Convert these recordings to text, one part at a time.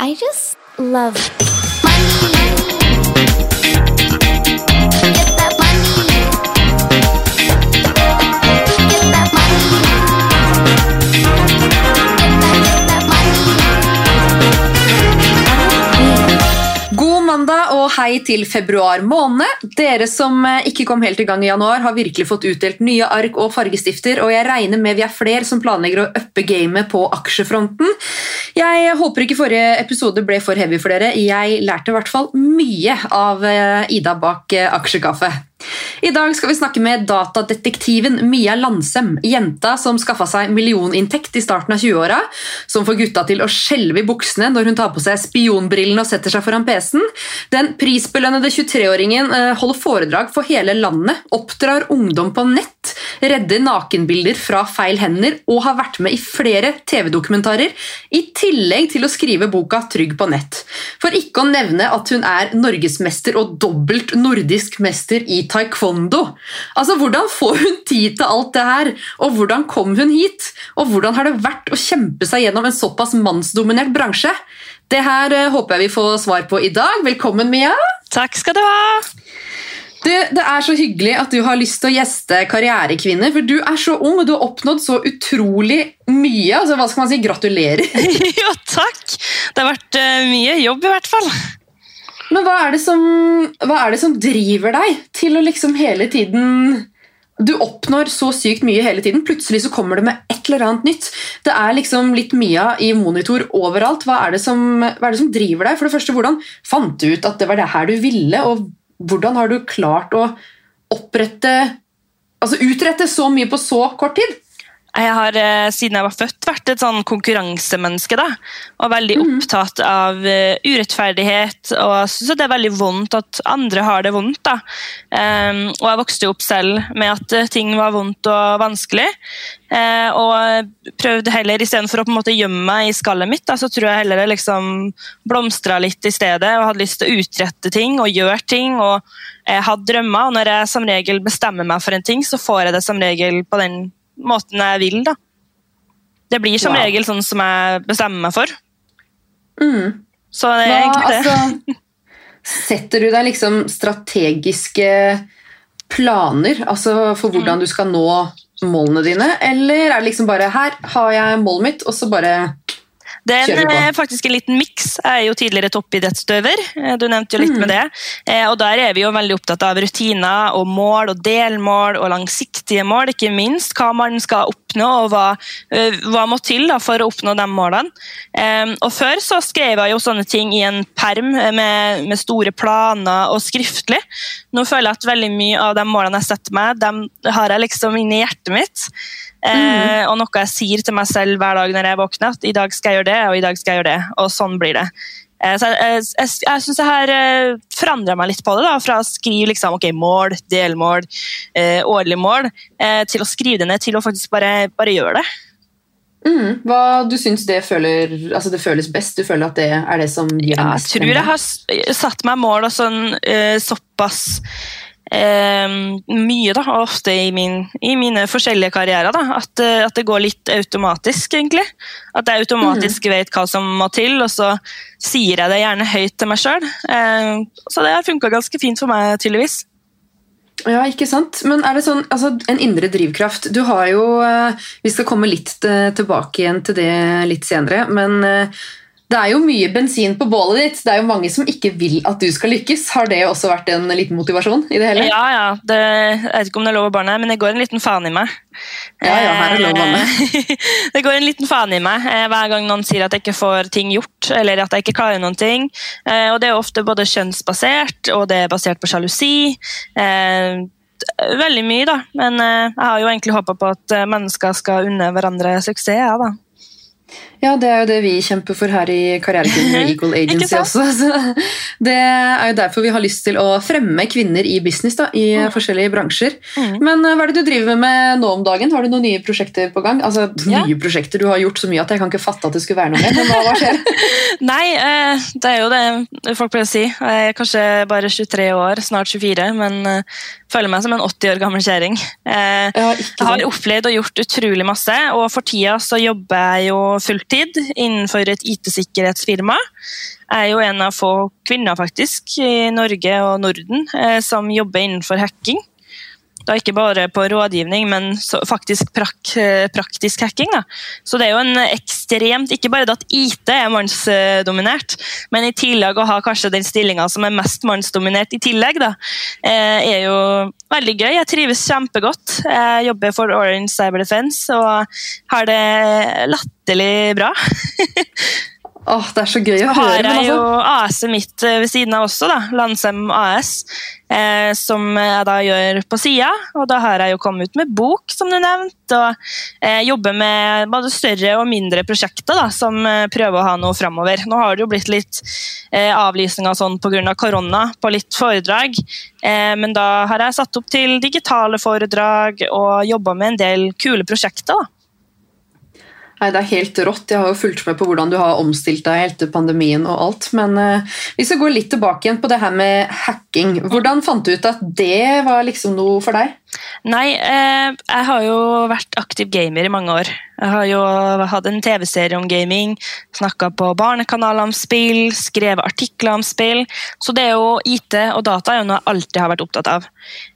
I just love money. Hei til februar måned. Dere som eh, ikke kom helt i gang i januar, har virkelig fått utdelt nye ark og fargestifter, og jeg regner med vi er flere som planlegger å uppe gamet på aksjefronten. Jeg håper ikke forrige episode ble for heavy for dere. Jeg lærte i hvert fall mye av eh, Ida bak eh, Aksjekaffe. I dag skal vi snakke med datadetektiven Mia Landsem, jenta som skaffa seg millioninntekt i starten av 20-åra, som får gutta til å skjelve i buksene når hun tar på seg spionbrillene og setter seg foran PC-en. Den prisbelønnede 23-åringen eh, holder foredrag for hele landet, oppdrar ungdom på nett, redder nakenbilder fra feil hender og har vært med i flere TV-dokumentarer, i tillegg til å skrive boka Trygg på nett. For ikke å nevne at hun er norgesmester og dobbelt nordisk mester i taekwondo. Altså, Hvordan får hun tid til alt det her? Og hvordan kom hun hit? Og hvordan har det vært å kjempe seg gjennom en såpass mannsdominert bransje? Det her eh, håper jeg vi får svar på i dag. Velkommen, Mia. Takk skal du ha! Du, det er så hyggelig at du har lyst til å gjeste Karrierekvinner, for du er så ung og du har oppnådd så utrolig mye. Altså, hva skal man si? Gratulerer. jo, takk! Det har vært eh, mye jobb, i hvert fall. Men hva er, som, hva er det som driver deg til å liksom hele tiden Du oppnår så sykt mye hele tiden. Plutselig så kommer det med et eller annet nytt. Det er liksom litt Mia i monitor overalt. Hva er, som, hva er det som driver deg? For det første, Hvordan fant du ut at det var det her du ville, og hvordan har du klart å opprette Altså utrette så mye på så kort tid? Jeg har eh, siden jeg var født vært et sånn konkurransemenneske. da, Og veldig opptatt av eh, urettferdighet. Og jeg synes det er veldig vondt at andre har det vondt. da. Um, og jeg vokste jo opp selv med at eh, ting var vondt og vanskelig. Uh, og prøvde heller, istedenfor å på en måte gjemme meg i skallet mitt, da, så tror jeg heller det liksom blomstra litt i stedet. Og hadde lyst til å utrette ting og gjøre ting. og jeg hadde drømmer, og når jeg som regel bestemmer meg for en ting, så får jeg det som regel på den måten jeg vil. da. Det blir som Wow. regel sånn som jeg bestemmer meg for. Mm. Så det er Hva, egentlig det. altså, setter du deg liksom strategiske planer altså for Mm. hvordan du skal nå målene dine, eller er det liksom bare her har jeg målet mitt, og så bare Det er en, eh, faktisk en liten miks. Jeg er jo tidligere toppidrettsutøver. eh, Du nevnte jo litt mm. med det. Eh, Og der er vi jo veldig opptatt av rutiner og mål og delmål og langsiktige mål. Ikke minst hva man skal oppnå og hva, hva må til da, for å oppnå de målene. Og Før så skrev jeg jo sånne ting i en perm med, med store planer og skriftlig. Nå føler jeg at veldig mye av de målene jeg setter meg, dem har jeg liksom inni hjertet mitt. Eh, og noe jeg sier til meg selv hver dag når jeg våkner, at i dag skal jeg gjøre det, og i dag skal jeg gjøre det. Og sånn blir det. Eh, så jeg jeg, jeg, jeg syns jeg har eh, forandra meg litt på det, da, fra å skrive liksom, ok, mål, delmål, eh, årlig mål, eh, til å skrive det ned til å faktisk bare, bare gjøre det. mm, Hva du syns det føler altså det føles best? Du føler at det er det som gir deg Ja, jeg tror jeg har satt meg mål og sånn, eh, såpass mye, da, og ofte i, min, i mine forskjellige karrierer, da, at, eh, at det går litt automatisk, egentlig. At jeg automatisk vet hva som må til, og så sier jeg det gjerne høyt til meg sjøl. Eh, så det har funka ganske fint for meg, tydeligvis. Ja, ikke sant? Men er det sånn, altså en indre drivkraft Du har jo eh, Vi skal komme litt eh, tilbake igjen til det litt senere, men det er jo mye bensin på bålet ditt. Det er jo mange som ikke vil at du skal lykkes. Har det også vært en liten motivasjon i det hele? Ja, ja. Det, jeg vet ikke om det er lov å banne, men det går en liten faen i meg. Ja, ja, her er lov å. Eh, det går en liten faen i meg eh, hver gang noen sier at jeg ikke får ting gjort, eller at jeg ikke klarer noen ting. Eh, Og det er ofte både kjønnsbasert, og det er basert på sjalusi. Veldig mye, da. Men jeg har jo egentlig håpa på at mennesker skal unne hverandre suksess. Ja, da. Ja, det er jo det vi kjemper for her i Karrierekvinner og Equal Agency også. Så det er jo derfor vi har lyst til å fremme kvinner i business da, i forskjellige bransjer. Mm. Men eh, hva er det du driver med nå om dagen? Har du noen nye prosjekter på gang? Altså, Ja. nye prosjekter, Du har gjort så mye at jeg kan ikke fatte at det skulle være noe mer. Men hva, hva skjer? Nei, eh, det er jo det folk pleier å si. Jeg er kanskje bare 23 år, snart 24, men eh, føler meg som en 80 år gammel kjerring. Eh, Ja, jeg har opplevd og gjort utrolig masse, og for tida så jobber jeg jo fulltid innenfor et IT-sikkerhetsfirma. Jeg er jo en av få kvinner faktisk i Norge og Norden eh, som jobber innenfor hacking. Da ikke bare på rådgivning, men faktisk prak, eh, praktisk hacking. Da. Så det er jo en ekstremt Ikke bare at IT er mannsdominert, men i tillegg å ha kanskje den stillinga som er mest mannsdominert i tillegg, da, eh, er jo veldig gøy. Jeg trives kjempegodt. Jeg jobber for Orange Cyber Defense og har det latterlig bra. Åh, det er så gøy å høre. Men jeg jo altså, AS-et mitt eh, ved siden av også, da. Landsem AS. Eh, som jeg da gjør på sida. Og da har jeg jo kommet ut med bok, som du nevnte. Og eh, jobber med både større og mindre prosjekter da, som eh, prøver å ha noe framover. Nå har det jo blitt litt eh, avlysninger og sånn pga. korona på litt foredrag. Eh, men da har jeg satt opp til digitale foredrag og jobba med en del kule prosjekter. da. Nei, det er helt rått. Jeg har jo fulgt med på hvordan du har omstilt deg etter pandemien og alt. Men hvis vi skal gå litt tilbake igjen på det her med hacking. Hvordan fant du ut at det var liksom noe for deg? Nei, eh, jeg har jo vært aktiv gamer i mange år. Jeg har jo hatt en TV-serie om gaming, snakka på barnekanaler om spill, skrevet artikler om spill. Så det er jo IT og data er jo noe jeg alltid har vært opptatt av.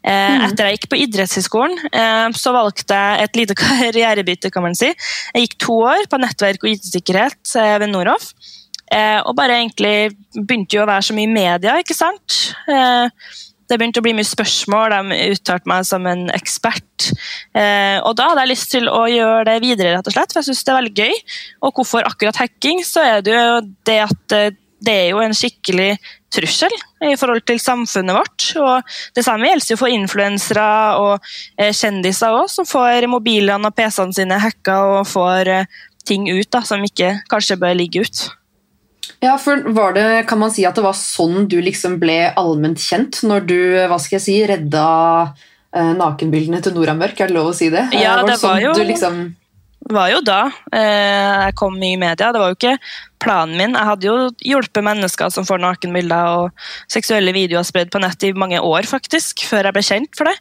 Eh, Etter jeg gikk på idrettshøyskolen, eh, så valgte jeg et lite karrierebytte, kan man si. Jeg gikk to år på nettverk og IT-sikkerhet eh, ved Noroff. Eh, og bare egentlig begynte jo å være så mye i media, ikke sant. Eh, det begynte å bli mye spørsmål, de uttalte meg som en ekspert. Eh, og da hadde jeg lyst til å gjøre det videre, rett og slett, for jeg syns det er veldig gøy. Og hvorfor akkurat hacking? Så er det jo det at eh, det er jo en skikkelig trussel i forhold til samfunnet vårt. Og det samme gjelder jo for influensere og eh, kjendiser òg, som får mobilene og PC-ene sine hacka og får eh, ting ut da, som ikke kanskje bør ligge ut. Ja, for var det, Kan man si at det var sånn du liksom ble allment kjent når du hva skal jeg si, redda eh, nakenbildene til Nora Mørk? Er det lov å si det? Ja, Ja, det sånn var jo- Du liksom, var jo da eh, jeg kom i media. Det var jo ikke planen min. Jeg hadde jo hjulpet mennesker som får nakenbilder og seksuelle videoer spredd på nett i mange år, faktisk, før jeg ble kjent for det.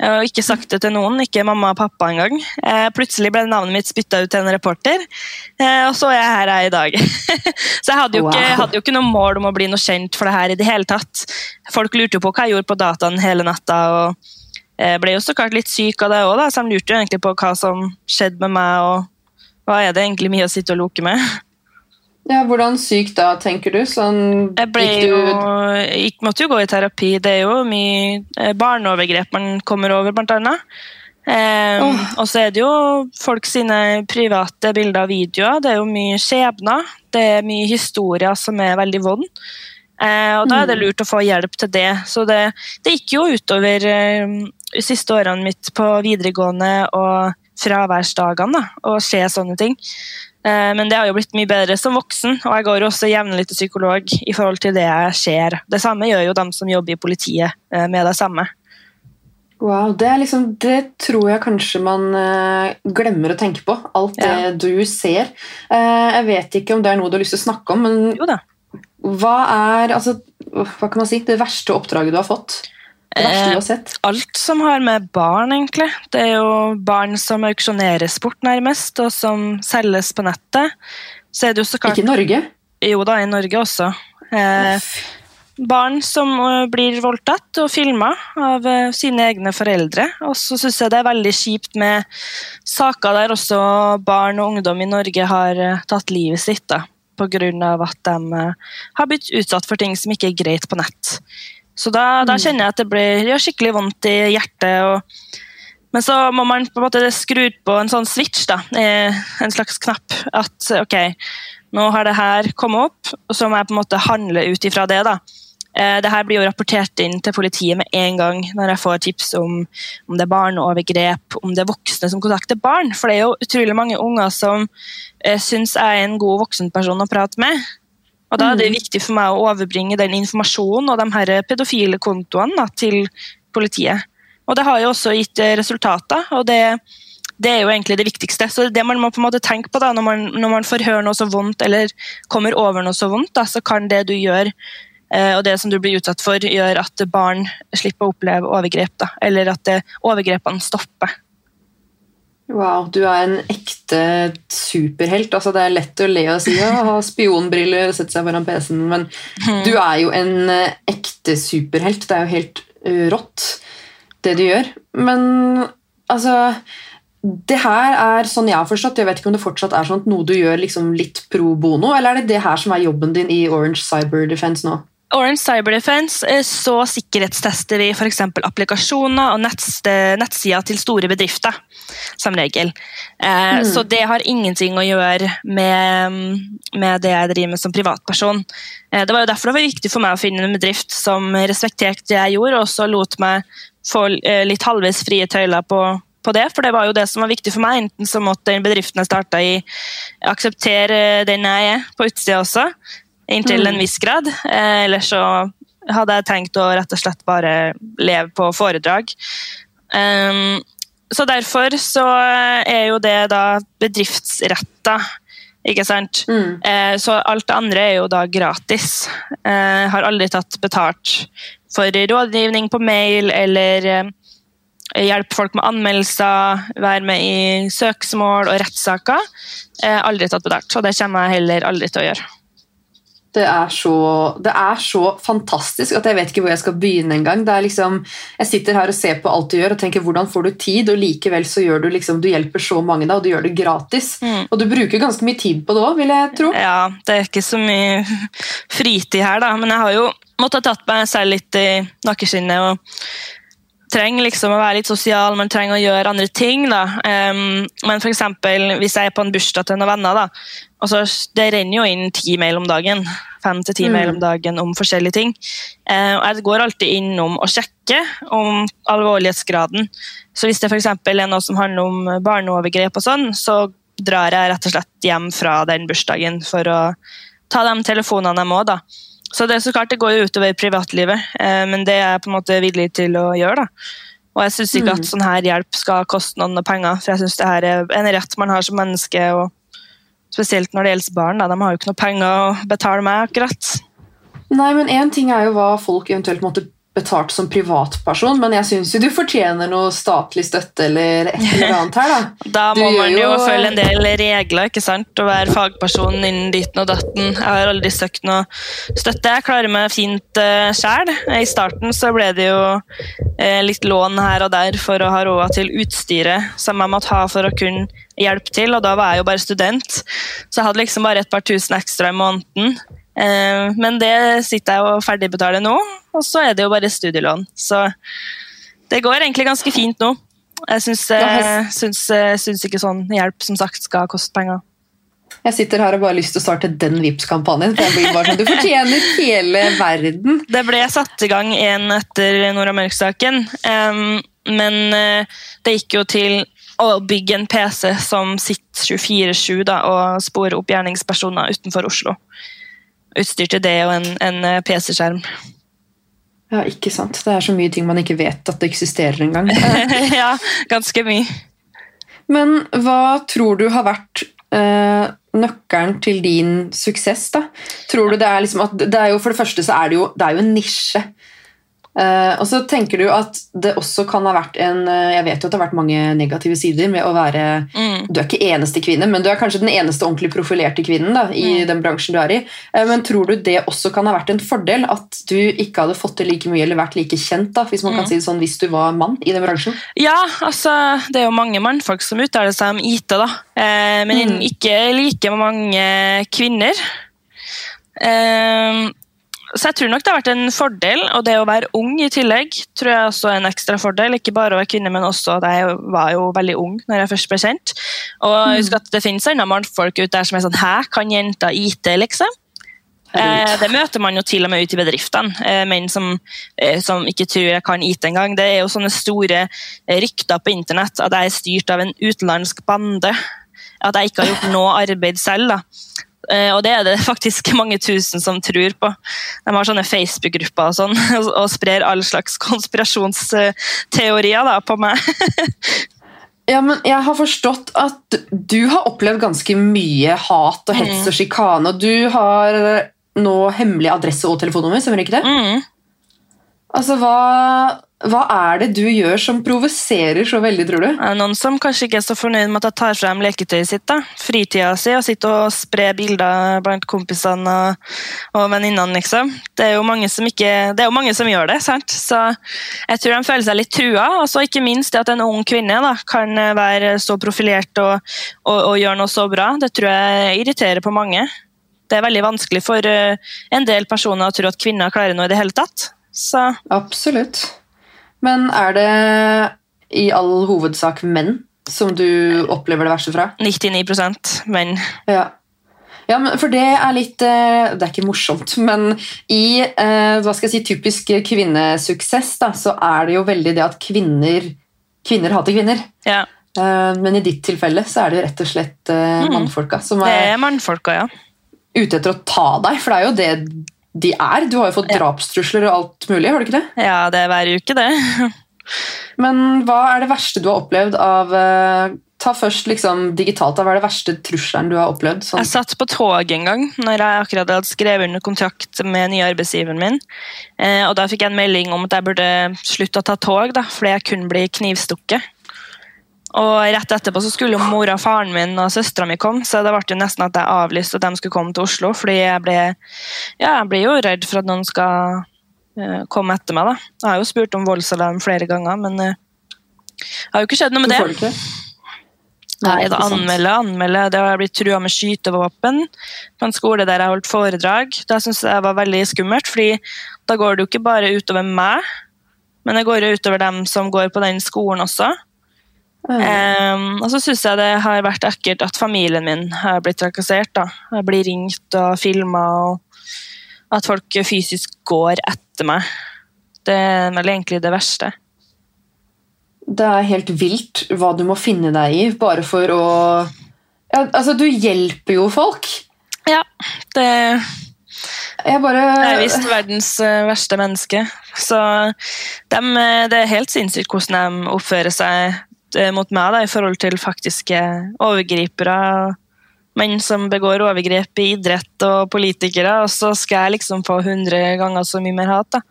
Jeg har ikke sagt det til noen, ikke mamma og pappa engang. Eh, plutselig ble navnet mitt spytta ut til en reporter, eh, og så er jeg her jeg er i dag. så jeg hadde jo, ikke, hadde jo ikke noe mål om å bli noe kjent for det her i det hele tatt. Folk lurte jo på hva jeg gjorde på dataen hele natta. og jeg ble jo så klart litt syk av det òg, så de lurte jo egentlig på hva som skjedde med meg. og Hva er det egentlig mye å sitte og loke med? Ja, Hvordan syk da, tenker du? Sånn, Jeg ble jo, jeg måtte jo gå i terapi. Det er jo mye eh, barneovergrep man kommer over, blant annet. Eh, oh. Og så er det jo folk sine private bilder og videoer. Det er jo mye skjebner. Det er mye historier som er veldig vond. Eh, og da er det Mm. lurt å få hjelp til det. Så det, det gikk jo utover eh, siste årene mitt på videregående og fraværsdagene da, å se sånne ting. Eh, Men det har jo blitt mye bedre som voksen, og jeg går jo også jevnlig til psykolog i forhold til det jeg ser. Det samme gjør jo dem som jobber i politiet eh, med det samme. wow, det, liksom, det tror jeg kanskje man eh, glemmer å tenke på. Alt det Ja. du ser. Eh, jeg vet ikke om det er noe du har lyst til å snakke om, men hva er altså, hva kan man si, det verste oppdraget du har fått? Eh? Alt som har med barn, egentlig. Det er jo barn som auksjoneres bort, nærmest, og som selges på nettet. Så er det jo så klart Ikke i Norge? Jo da, i Norge også. Eh, barn som eh, blir voldtatt og filma av eh, sine egne foreldre. Og så syns jeg det er veldig kjipt med saker der også barn og ungdom i Norge har tatt livet sitt da, pga. at de har blitt utsatt for ting som ikke er greit på nett. Så da, da kjenner jeg at det blir gjør skikkelig vondt i hjertet. og men så må man på en måte skru på en sånn switch, da, en slags knapp. At ok, nå har det her kommet opp, og så må jeg på en måte handle ut ifra det. da. Eh, Det her blir jo rapportert inn til politiet med en gang når jeg får tips om, om det er barneovergrep, om det er voksne som kontakter barn. For det er jo utrolig mange unger som eh, syns jeg er en god voksenperson å prate med. Og da er det viktig for meg å overbringe den informasjonen og de her pedofile kontoene da, til politiet. Og det har jo også gitt eh, resultater, og det, det er jo egentlig det viktigste. Så det man må på en måte tenke på da, når man, når man får høre noe så vondt eller kommer over noe så vondt, da, så kan det du gjør Eh, og det som du blir utsatt for, gjøre at barn slipper å oppleve overgrep. Da. Eller at det, overgrepene stopper. Wow, du er en ekte superhelt. Altså, det er lett å le og si ja, ha spionbriller og sette seg foran PC-en, men du er jo en eh, ekte superhelt. Det er jo helt eh, rått, det du gjør. Men altså Det her er sånn jeg har forstått, jeg vet ikke om det fortsatt er sånn at noe du gjør liksom litt pro bono, eller er det det her som er jobben din i Orange Cyber Defense nå? Orange Cyber Defense eh, så sikkerhetstester vi f.eks. applikasjoner og nettsider til store bedrifter, som regel. Eh, Så det har ingenting å gjøre med, med det jeg driver med som privatperson. Eh, det var jo derfor det var viktig for meg å finne en bedrift som respekterte det jeg gjorde, og også lot meg få eh, litt halvveis frie tøyler på, på det, for det var jo det som var viktig for meg. Enten så måtte den bedriften jeg starta i, akseptere den jeg er på utsida også, inntil en viss grad. Eh, Eller så hadde jeg tenkt å rett og slett bare leve på foredrag. Um, så derfor så er jo det da bedriftsretta, ikke sant. Mm. Eh, så alt det andre er jo da gratis. Eh, har aldri tatt betalt for rådgivning på mail eller eh, hjelpe folk med anmeldelser, være med i søksmål og rettssaker. Eh, aldri tatt betalt, og det kommer jeg heller aldri til å gjøre. Det er, så, det er så fantastisk at jeg vet ikke hvor jeg skal begynne engang. Liksom, jeg sitter her og ser på alt du gjør og tenker hvordan får du tid, og likevel så gjør du liksom, du hjelper så mange da, og du gjør det gratis. Mm. Og du bruker ganske mye tid på det òg, vil jeg tro. Ja, det er ikke så mye fritid her, da, men jeg har jo måttet ha tatt meg selv litt i nakkeskinnet og trenger liksom å være litt sosial, man trenger å gjøre andre ting. Da. Um, men for eksempel, hvis jeg er på en bursdag til noen venner, da, altså, det renner jo inn ti mail om dagen. Fem til ti Mm. mail om dagen om forskjellige ting. Uh, jeg går alltid innom og sjekker om alvorlighetsgraden. Så hvis det for er noe som handler om barneovergrep, og sånn, så drar jeg rett og slett hjem fra den bursdagen for å ta de telefonene jeg må. da. Så det så klart det går jo utover privatlivet, eh, men det er jeg på en måte villig til å gjøre. da. Og jeg syns ikke Mm. at sånn her hjelp skal koste noen noe penger, for jeg syns det her er en rett man har som menneske. og Spesielt når det gjelder barn. Da. De har jo ikke noe penger å betale meg, akkurat. Nei, men Én ting er jo hva folk eventuelt måtte betalt som privatperson, men jeg syns jo du fortjener noe statlig støtte eller et eller annet her, da. Da må du man jo jo- følge en del regler ikke sant? og være fagperson innen ditten og datten. Jeg har aldri søkt noe støtte. Jeg klarer meg fint uh, sjæl. I starten så ble det jo uh, litt lån her og der for å ha råd til utstyret som jeg måtte ha for å kunne hjelpe til, og da var jeg jo bare student. Så jeg hadde liksom bare et par tusen ekstra i måneden. Eh, men det sitter jeg og ferdigbetaler nå, og så er det jo bare studielån. Så det går egentlig ganske fint nå. Jeg syns, eh, eh, syns ikke sånn hjelp som sagt skal koste penger. Jeg sitter her og bare har lyst til å starte den Vipps-kampanjen. for jeg blir bare sånn, Du fortjener hele verden. Det ble satt i gang en etter Nora Mørk-saken, men det gikk jo til å bygge en PC som sitter 24-7 og sporer opp gjerningspersoner utenfor Oslo. Utstyr til det og en, en eh, PC-skjerm. Ja, ikke sant. Det er så mye ting man ikke vet at det eksisterer engang. ja, ganske mye. Men hva tror du har vært eh, nøkkelen til din suksess? da? Tror du det er liksom at det er jo, For det første så er det jo, det er jo en nisje. Eh, og så tenker du at det også kan ha vært en eh, Jeg vet jo at det har vært mange negative sider med å være Mm. Du er ikke eneste kvinne, men du er kanskje den eneste ordentlig profilerte kvinnen da, i Mm. den bransjen du er i. Uh, men tror du det også kan ha vært en fordel at du ikke hadde fått til like mye eller vært like kjent, da, hvis man Mm. kan si det sånn, hvis du var mann i den bransjen? Ja, altså, det er jo mange mannfolk som uttaler seg om IT, da. Uh, men Mm. ikke like mange kvinner. Eh, så jeg tror nok det har vært en fordel, og det å være ung i tillegg tror jeg også er en ekstra fordel. Ikke bare å være kvinne, men også at jeg var jo veldig ung når jeg først ble kjent. Og husk at det finnes andre mannfolk ute der som er sånn Hæ, kan jenter IT, liksom? Eh, det møter man jo til og med ute i bedriftene. Eh, menn som, eh, som ikke tror jeg kan IT engang. Det er jo sånne store eh, rykter på internett at jeg er styrt av en utenlandsk bande. At jeg ikke har gjort noe arbeid selv. da. Eh, og det er det faktisk mange tusen som tror på. De har sånne Facebook-grupper og sånn, og, og sprer all slags konspirasjonsteorier da, på meg. Ja, men jeg har forstått at du har opplevd ganske mye hat og hets og sjikane, og du har nå hemmelig adresse og telefonnummer, stemmer ikke det? Mm. Altså, hva, hva er det du gjør som provoserer så veldig, tror du? Er noen som kanskje ikke er så fornøyd med at jeg tar frem leketøyet sitt. da. Fritida si og sitter og sprer bilder blant kompisene og, og venninnene, liksom. Det er, jo mange som ikke, det er jo mange som gjør det, sant? Så jeg tror de føler seg litt trua. Og så ikke minst det at en ung kvinne da, kan være så profilert og, og, og gjøre noe så bra. Det tror jeg irriterer på mange. Det er veldig vanskelig for eh, en del personer å tro at kvinner klarer noe i det hele tatt. Så Absolutt. Men er det i all hovedsak menn som du opplever det verste fra? 99% men Ja. Ja, men for det er litt eh, Det er ikke morsomt, men i eh, hva skal jeg si, typisk kvinnesuksess da, så er det jo veldig det at kvinner, kvinner hater kvinner. ja. Eh, Men i ditt tilfelle så er det jo rett og slett Mm. mannfolka som Det er er mannfolka, ja. ute etter å ta deg, for det er jo det de er. Du har jo fått drapstrusler og alt mulig, har du ikke det? Ja, det er hver uke, det. Men hva er det verste du har opplevd av eh, Ta først liksom digitalt. da, Hva er det verste trusselen du har opplevd? Sånn. Jeg satt på tog en gang når jeg akkurat hadde skrevet under kontrakt med nye arbeidsgiveren min. Eh, og Da fikk jeg en melding om at jeg burde slutte å ta tog da, fordi jeg kunne bli knivstukket. Og Rett etterpå så skulle mora, faren min og søstera mi komme, så det ble jo nesten at jeg avlyste at de skulle komme til Oslo. fordi jeg ble, ja, jeg ble jo redd for at noen skal uh, komme etter meg. da. Jeg har jo spurt om voldsalarm flere ganger, men eh, det har jo ikke skjedd noe med det. ikke? Nei, da anmelde, anmelde. Det har blitt trua med skytevåpen på en skole der jeg holdt foredrag. Det syns jeg var veldig skummelt, fordi da går det jo ikke bare utover meg, men det går jo utover dem som går på den skolen også. Ehm, og så syns jeg det har vært ekkelt at familien min har blitt trakassert. da. Jeg blir ringt og filma, og at folk fysisk går etter meg. Det er vel egentlig det verste. Det er helt vilt hva du må finne deg i bare for å ja, Altså, du hjelper jo folk. Ja, det Jeg bare Jeg er visst verdens eh, verste menneske. Så dem, eh, det er helt sinnssykt hvordan de oppfører seg eh, mot meg da, i forhold til faktiske overgripere. Menn som begår overgrep i idrett og politikere, og så skal jeg liksom få 100 ganger så mye mer hat. Da.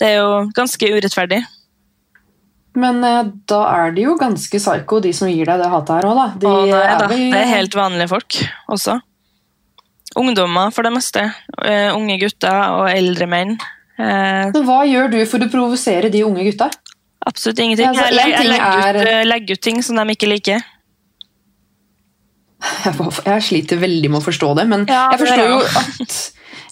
Det er jo ganske urettferdig. Men eh, da er de jo ganske psyko, de som gir deg det hatet her òg, da. De og nei, da, Vi... det er helt vanlige folk også. Ungdommer for det meste. Uh, unge gutter og eldre menn. Uh, Men Hva gjør du for å provosere de unge gutta? Absolutt ingenting. Altså, jeg, leg- jeg legger, er- eh, legger ut ting som de ikke liker. Jeg, jeg sliter veldig med å forstå det, men Ja, jeg, forstår det jo at,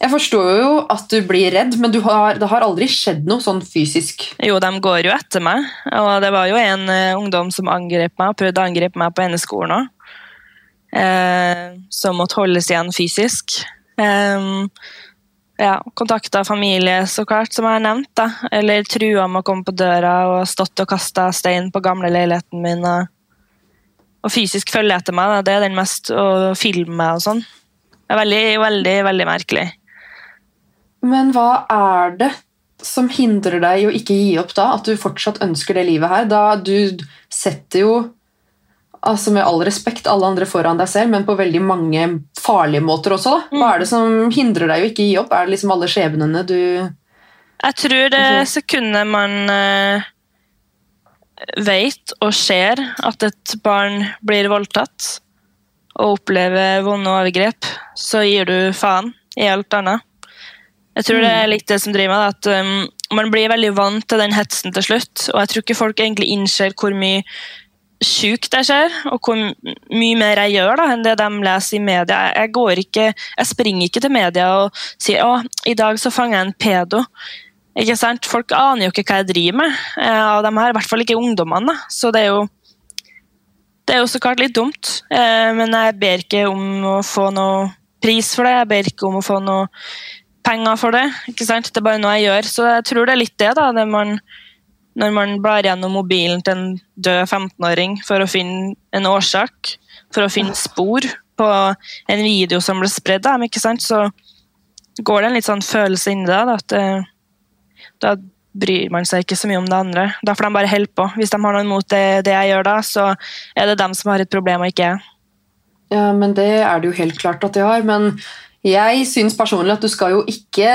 jeg forstår jo at du blir redd, men du har, det har aldri skjedd noe sånn fysisk. Jo, de går jo etter meg. Og det var jo en uh, ungdom som angrep meg, prøvde å angripe meg på hennes skolen òg. Uh, som måtte holdes igjen fysisk. Eh, ja, Kontakta familie, så klart, som jeg har nevnt. da. Eller trua med å komme på døra og stått og kasta stein på gamle leiligheten min. Og, og fysisk følge etter meg. Da. Det er den mest å filme og sånn. Det er veldig, veldig, veldig merkelig. Men hva er det som hindrer deg i å ikke gi opp da? At du fortsatt ønsker det livet her? Da du setter jo altså med all respekt alle andre foran deg selv, men på veldig mange farlige måter også. da. Hva er det som hindrer deg i å ikke gi opp? Er det liksom alle skjebnene du Jeg tror det sekundet man uh, vet og ser at et barn blir voldtatt og opplever vonde overgrep, så gir du faen i alt annet. Jeg tror det er litt det som driver meg. at um, man blir veldig vant til den hetsen til slutt, og jeg tror ikke folk egentlig innser hvor mye sjukt jeg ser, og hvor mye mer jeg gjør da, enn det de leser i media. Jeg, går ikke, jeg springer ikke til media og sier å, i dag så fanger jeg en pedo. Ikke sant? Folk aner jo ikke hva jeg driver med, eh, og de her, i hvert fall ikke ungdommene. Så det er jo det er jo så klart litt dumt, eh, men jeg ber ikke om å få noe pris for det. Jeg ber ikke om å få noe penger for det. ikke sant? Det er bare noe jeg gjør. Så jeg tror det er litt det, da. Det man, når man blar gjennom mobilen til en død 15-åring for å finne en årsak, for å finne spor på en video som ble spredd så går det en litt sånn følelse inni deg. At det, da bryr man seg ikke så mye om det andre. Da får de bare holde på. Hvis de har noe imot det, det jeg gjør da, så er det dem som har et problem, og ikke jeg. Ja, men det er det jo helt klart at de har. Men Jeg syns personlig at du skal jo ikke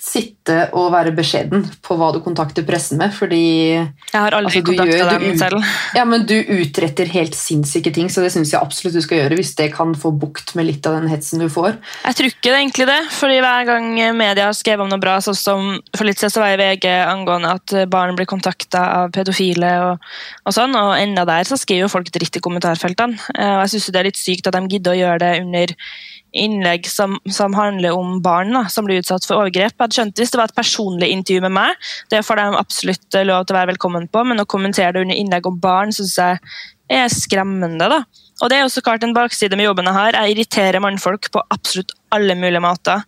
sitte og være beskjeden på hva du kontakter pressen med, fordi Jeg har aldri Altså, kontakta dem du- selv. ja, men du utretter helt sinnssyke ting, så det syns jeg absolutt du skal gjøre hvis det kan få bukt med litt av den hetsen du får. Jeg tror ikke det egentlig det, fordi hver gang media har skrevet om noe bra, sånn som for litt siden så var jeg i VG angående at barn blir kontakta av pedofile og, og sånn, og enda der så skriver jo folk dritt i kommentarfeltene. Eh, Og jeg syns det er litt sykt at de gidder å gjøre det under innlegg som, som handler om barn da, som blir utsatt for overgrep. Jeg hadde skjønt Hvis det var et personlig intervju med meg, det får de absolutt lov til å være velkommen på, men å kommentere det under innlegg om barn syns jeg er skremmende. da. Og det er jo så klart en bakside med jobben jeg har. Jeg irriterer mannfolk på absolutt alle mulige måter.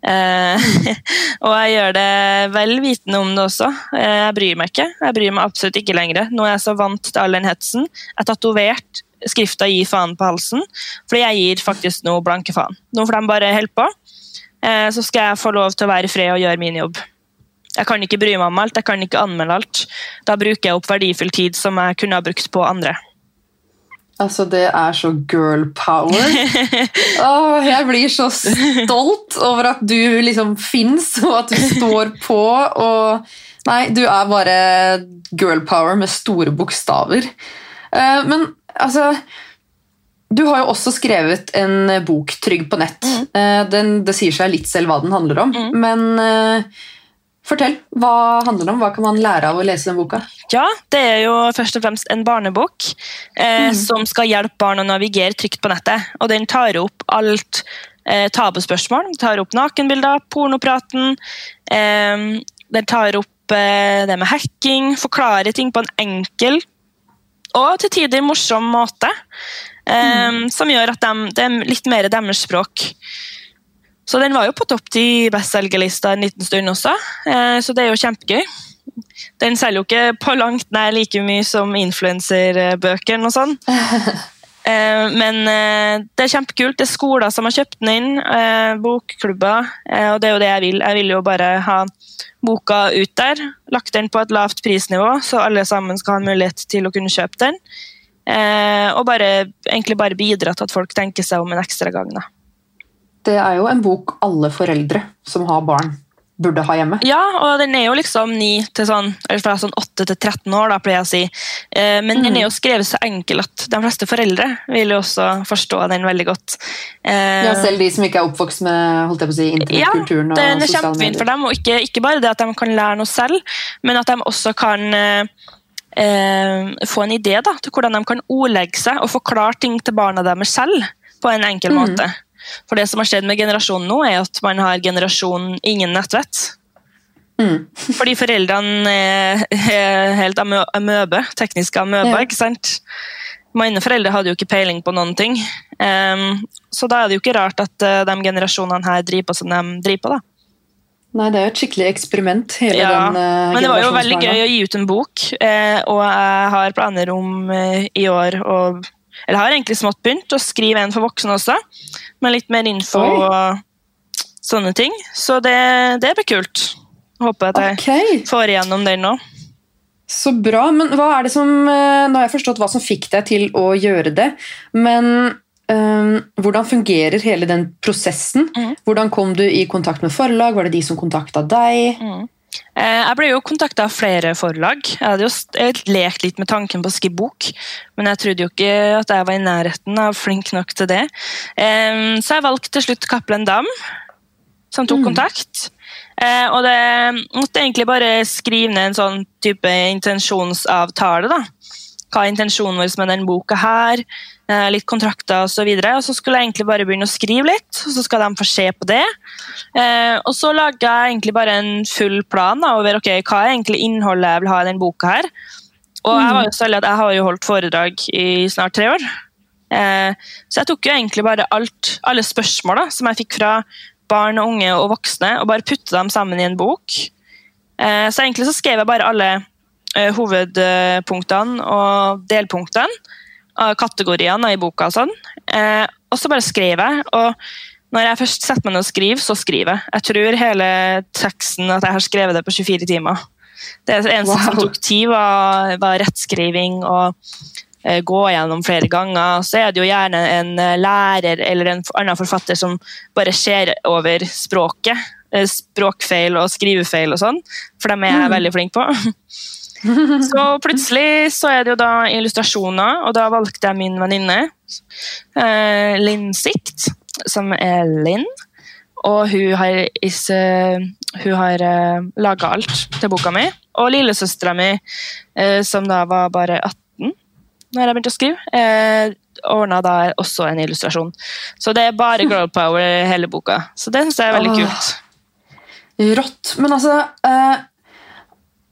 Eh, og jeg gjør det vel vitende om det også. Eh, jeg bryr meg ikke. Jeg bryr meg absolutt ikke lenger. Nå er jeg så vant til all den hetsen. Jeg er tatovert skrifta 'gi faen' på halsen, fordi jeg gir faktisk noe blanke faen. Nå får de bare holde på, eh, så skal jeg få lov til å være i fred og gjøre min jobb. Jeg kan ikke bry meg om alt, jeg kan ikke anmelde alt. Da bruker jeg opp verdifull tid som jeg kunne ha brukt på andre. Altså, det er så girl power. Åh, jeg blir så stolt over at du liksom fins, og at du står på. Og Nei, du er bare girl power med store bokstaver. Eh, Men altså Du har jo også skrevet en bok, 'Trygg på nett'. Eh, Den, det sier seg litt selv hva den handler om, men eh, fortell. Hva handler det om? Hva kan man lære av å lese den boka? Ja, det er jo først og fremst en barnebok eh, som skal hjelpe barn å navigere trygt på nettet. Og den tar opp alt eh, tabuspørsmål. Den tar opp nakenbilder, pornopraten. Eh, den tar opp eh, det med hacking, forklarer ting på en enkel og til tider morsom måte. Eh, Som gjør at de, det er litt mer deres språk. Så den var jo på topp ti bestselgerlista en liten stund også, uh, så det er jo kjempegøy. Den selger jo ikke på langt nær like mye som influenserbøkene og sånn. Men eh, det er kjempekult. Det er skoler som har kjøpt den inn, eh, bokklubber, eh, og det er jo det jeg vil. Jeg vil jo bare ha boka ut der, lagt den på et lavt prisnivå, så alle sammen skal ha en mulighet til å kunne kjøpe den. Eh, Og bare, egentlig bare bidra til at folk tenker seg om en ekstra gang. Da. Det er jo en bok alle foreldre som har barn, burde ha hjemme. Ja, og den er jo liksom 9 til sånn, eller fra sånn 8 til 13 år, da, pleier jeg å si. Eh, men den er jo skrevet så enkel at de fleste foreldre vil jo også forstå den veldig godt. Eh, Ja, selv de som ikke er oppvokst med holdt jeg på å si, internettkulturen Ja, den er kjempefin for dem, og ikke, ikke bare det at de kan lære noe selv, men at de også kan eh, eh, få en idé da, til hvordan de kan ordlegge seg og forklare ting til barna deres selv på en enkel måte. For det som har skjedd med generasjonen nå, er at man har generasjon ingen nettvett. Mm. Fordi foreldrene er helt amø amøbe, tekniske amøbe, Ja. ikke sant? Mine foreldre hadde jo ikke peiling på noen ting. Um, så da er det jo ikke rart at eh, de generasjonene her driver på som de driver på. da. Nei, det er jo et skikkelig eksperiment, hele Ja, den uh, Men det var jo veldig gøy å gi ut en bok, uh, og jeg har planer om i år å Eller har egentlig smått begynt å skrive en for voksne også, med litt mer info Oi. og sånne ting. Så det, det blir kult. Håper at jeg okay. får igjennom den nå. så bra. Men hva er det som eh, Nå har jeg forstått hva som fikk deg til å gjøre det, men Um, hvordan fungerer hele den prosessen? Mm. Hvordan kom du i kontakt med forlag? Var det de som kontakta deg? Eh, Jeg ble jo kontakta av flere forlag. Jeg hadde jo lekt litt med tanken på å skrive bok, men jeg trodde jo ikke at jeg var i nærheten av flink nok til det. Eh, Så jeg valgte til slutt Cappelen Dam, som tok kontakt. Eh, Og det måtte egentlig bare skrive ned en sånn type intensjonsavtale. da. Hva er intensjonen vår med den boka her? eh, Litt kontrakter osv. Og, så og så skulle jeg egentlig bare begynne å skrive litt, og så skal de få se på det. Eh, og så laga jeg egentlig bare en full plan da, over ok, hva er egentlig innholdet jeg vil ha i den boka her. Og jeg var jo så heldig at jeg har jo holdt foredrag i snart tre år. Eh, så jeg tok jo egentlig bare alt, alle spørsmåla som jeg fikk fra barn og unge og voksne, og bare putte dem sammen i en bok. Så egentlig så skrev jeg bare alle hovedpunktene og delpunktene av kategoriene i boka og sånn. Eh, og så bare skrev jeg. Og når jeg først setter meg ned og skriver, så skriver jeg. Jeg tror hele teksten at jeg har skrevet det på 24 timer. Det eneste som tok tid, var, var rettskriving og eh, gå gjennom flere ganger. Så er det jo gjerne en eh, lærer eller en annen forfatter som bare ser over språket. eh, Språkfeil og skrivefeil og sånn, for dem er jeg veldig flink på. Så plutselig så er det jo da illustrasjoner, og da valgte jeg min venninne, eh, Linn Sikt, som er Linn. Og hun har, is, eh, hun har uh, laga alt til boka mi. Og lillesøstera mi, eh, som da var bare 18 når jeg begynte å skrive, eh, ordna da også en illustrasjon. Så det er bare girl power i hele boka. Så det syns jeg er veldig kult. Rått. Men altså eh,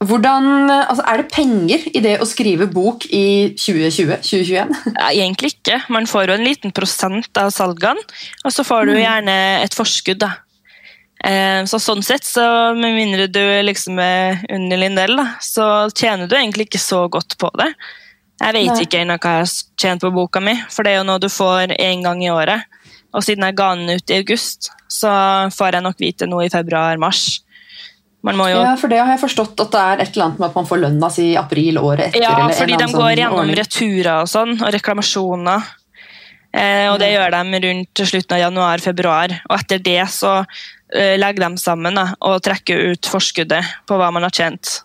hvordan, altså Er det penger i det å skrive bok i 2020-2021? Ja, egentlig ikke. Man får jo en liten prosent av salgene, og så får du gjerne et forskudd. da. Eh, Så sånn sett, så med mindre du liksom er under Lindell, da, så tjener du egentlig ikke så godt på det. Jeg vet Nei. ikke ennå hva jeg har tjent på boka mi, for det er jo noe du får én gang i året. Og siden jeg ga den ut i august, så får jeg nok vite noe i februar-mars. Jo Ja, for det har jeg forstått at det er et eller annet med at man får lønna si i april året etter. Ja, fordi de går sånn gjennom returer og sånn, og reklamasjoner. Eh, og det gjør de rundt slutten av januar-februar. Og etter det så eh, legger de sammen da, og trekker ut forskuddet på hva man har tjent.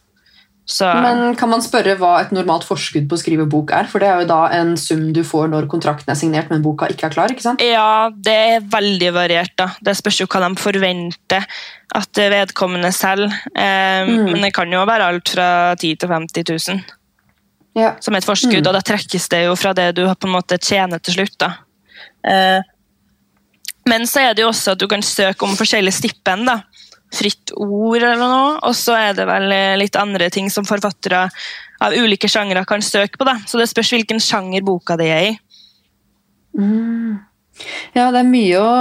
Så Men kan man spørre hva et normalt forskudd på å skrive bok er? For det er jo da en sum du får når kontrakten er signert, men boka ikke er klar. ikke sant? ja, det er veldig variert. da. Det spørs jo hva de forventer at vedkommende selv. Eh, Mm. Men det kan jo være alt fra 10 000 til 50 000 Ja. som et forskudd, Mm. og da trekkes det jo fra det du på en måte tjener til slutt. da. Eh, men så er det jo også at du kan søke om forskjellige stipend. da. Fritt ord eller noe, og så er det vel eh, litt andre ting som forfattere av ulike sjangre kan søke på. da. Så det spørs hvilken sjanger boka di er i. Mm. ja, det er mye å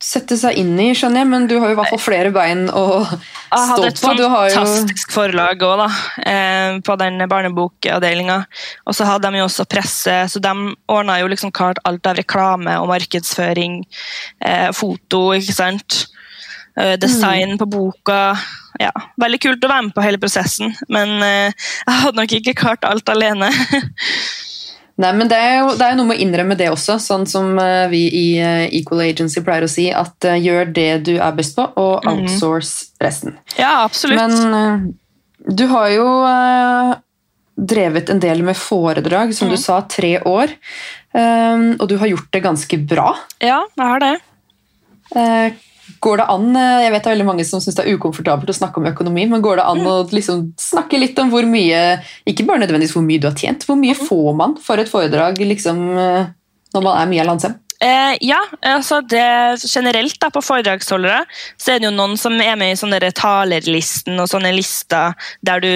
sette seg inn i, skjønner jeg, men du har jo i hvert fall flere bein å Jeg stå hadde et på. Du har jo fantastisk forlag òg, da, eh, på den barnebokavdelinga. Og så hadde de jo også presse, så de ordna jo liksom klart alt av reklame og markedsføring, eh, foto, ikke sant. Eh, design på boka. Ja, veldig kult å være med på hele prosessen, men eh, jeg hadde nok ikke klart alt alene. Nei, men det er, jo, det er jo noe med å innrømme det også, sånn som eh, vi i Equal Agency pleier å si, at gjør det du er best på, og Mhm. outsource resten. ja, absolutt. Men du har jo drevet en del med foredrag, som du Mhm. sa, tre år. og du har gjort det ganske bra. ja, jeg har det. Går det an, eh, Jeg vet det er veldig mange som syns det er ukomfortabelt å snakke om økonomi, men går det an å liksom snakke litt om hvor mye Ikke bare nødvendigvis hvor mye du har tjent, hvor mye får man for et foredrag liksom, eh, når man er mye Landsem? Eh, ja, altså det, generelt da, på foredragsholdere så er det jo noen som er med i sånne talerlisten og sånne lister der du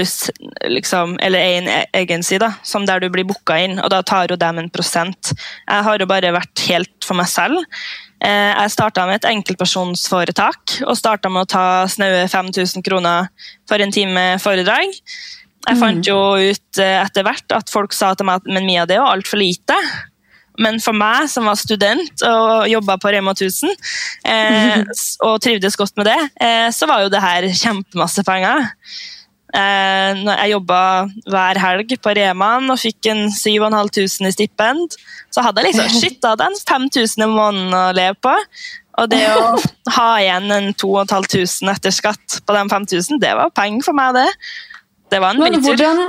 liksom, eller er en egen agency da, som der du blir booka inn, og da tar jo dem en prosent. Jeg har jo bare vært helt for meg selv. Eh, jeg starta med et enkeltpersonsforetak og starta med å ta snaue 5000 kroner for en time foredrag. Jeg fant jo ut eh, etter hvert at folk sa til meg at men Mia, det er jo altfor lite. Men for meg som var student og jobba på Rema 1000, eh, og trivdes godt med det, eh, så var jo det her kjempemasse penger. Eh, når jeg jobba hver helg på Reman og fikk en 7500 i stipend, så hadde jeg liksom shit, da hadde jeg 5000 i måneden å leve på. Og det å ha igjen en 2500 etter skatt på de 5000, det var penger for meg, det. Det var en biltur. hvordan,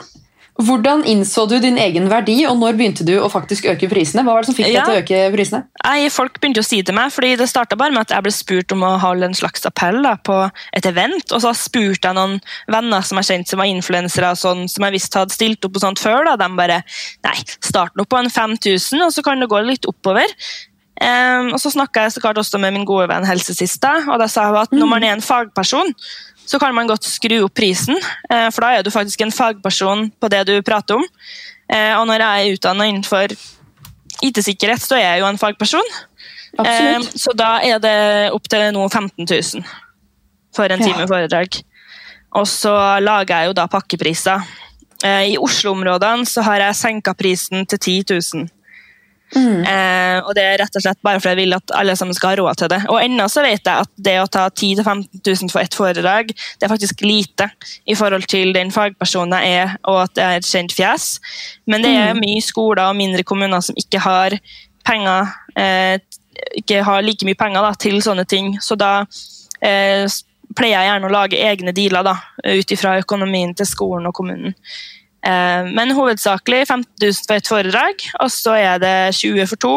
hvordan innså du din egen verdi, og når begynte du å faktisk øke prisene? Hva var det som fikk deg til å øke prisene? Nei, Folk begynte å si til meg, fordi det starta bare med at jeg ble spurt om å holde en slags appell da, på et event. Og så spurte jeg noen venner som jeg kjente som var influensere, sånn, som jeg visste hadde stilt opp og sånt før. Da. De bare Nei, start nå på en 5000, og så kan det gå litt oppover. Um, og så snakka jeg så klart også med min gode venn helsesista, og da sa hun at når man er en fagperson, så kan man godt skru opp prisen, eh, for da er du faktisk en fagperson på det du prater om. Eh, og når jeg er utdanna innenfor IT-sikkerhet, så er jeg jo en fagperson. Eh, Absolutt. så da er det opp til nå 15 000 for en Ja. time foredrag. Og så lager jeg jo da pakkepriser. Eh, I Oslo-områdene så har jeg senka prisen til 10 000. Mm. Eh, og det er rett og slett bare fordi jeg vil at alle sammen skal ha råd til det. Og ennå så vet jeg at det å ta 10 000-15 000 for ett foredrag, det er faktisk lite i forhold til den fagpersonen jeg er, og at det er et kjent fjes. Men det er Mm. mye skoler og mindre kommuner som ikke har penger eh, ikke har like mye penger da, til sånne ting. Så da eh, pleier jeg gjerne å lage egne dealer ut ifra økonomien til skolen og kommunen. Eh, men hovedsakelig 15 000 for et foredrag, og så er det 20 for to,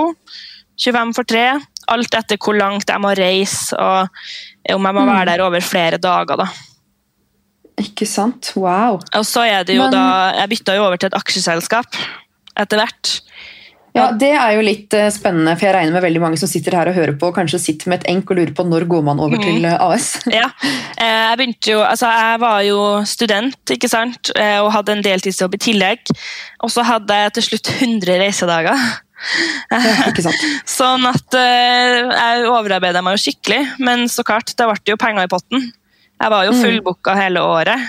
25 for tre. Alt etter hvor langt jeg må reise, og om jeg må være der over flere dager. da. Ikke sant? Wow. Og så er det jo Men- da Jeg bytta jo over til et aksjeselskap etter hvert. Ja, Det er jo litt eh, spennende, for jeg regner med veldig mange som sitter her og hører på, og kanskje sitter med et enk og lurer på når går man over mm. til eh, AS. Ja, eh, jeg begynte jo, altså jeg var jo student ikke sant? Og hadde en deltidsjobb i tillegg. Og så hadde jeg til slutt 100 reisedager. Ja, ikke sant? Sånn at jeg overarbeidet meg jo skikkelig, men så klart, det ble jo penger i potten. Jeg var jo Mm. fullbooka hele året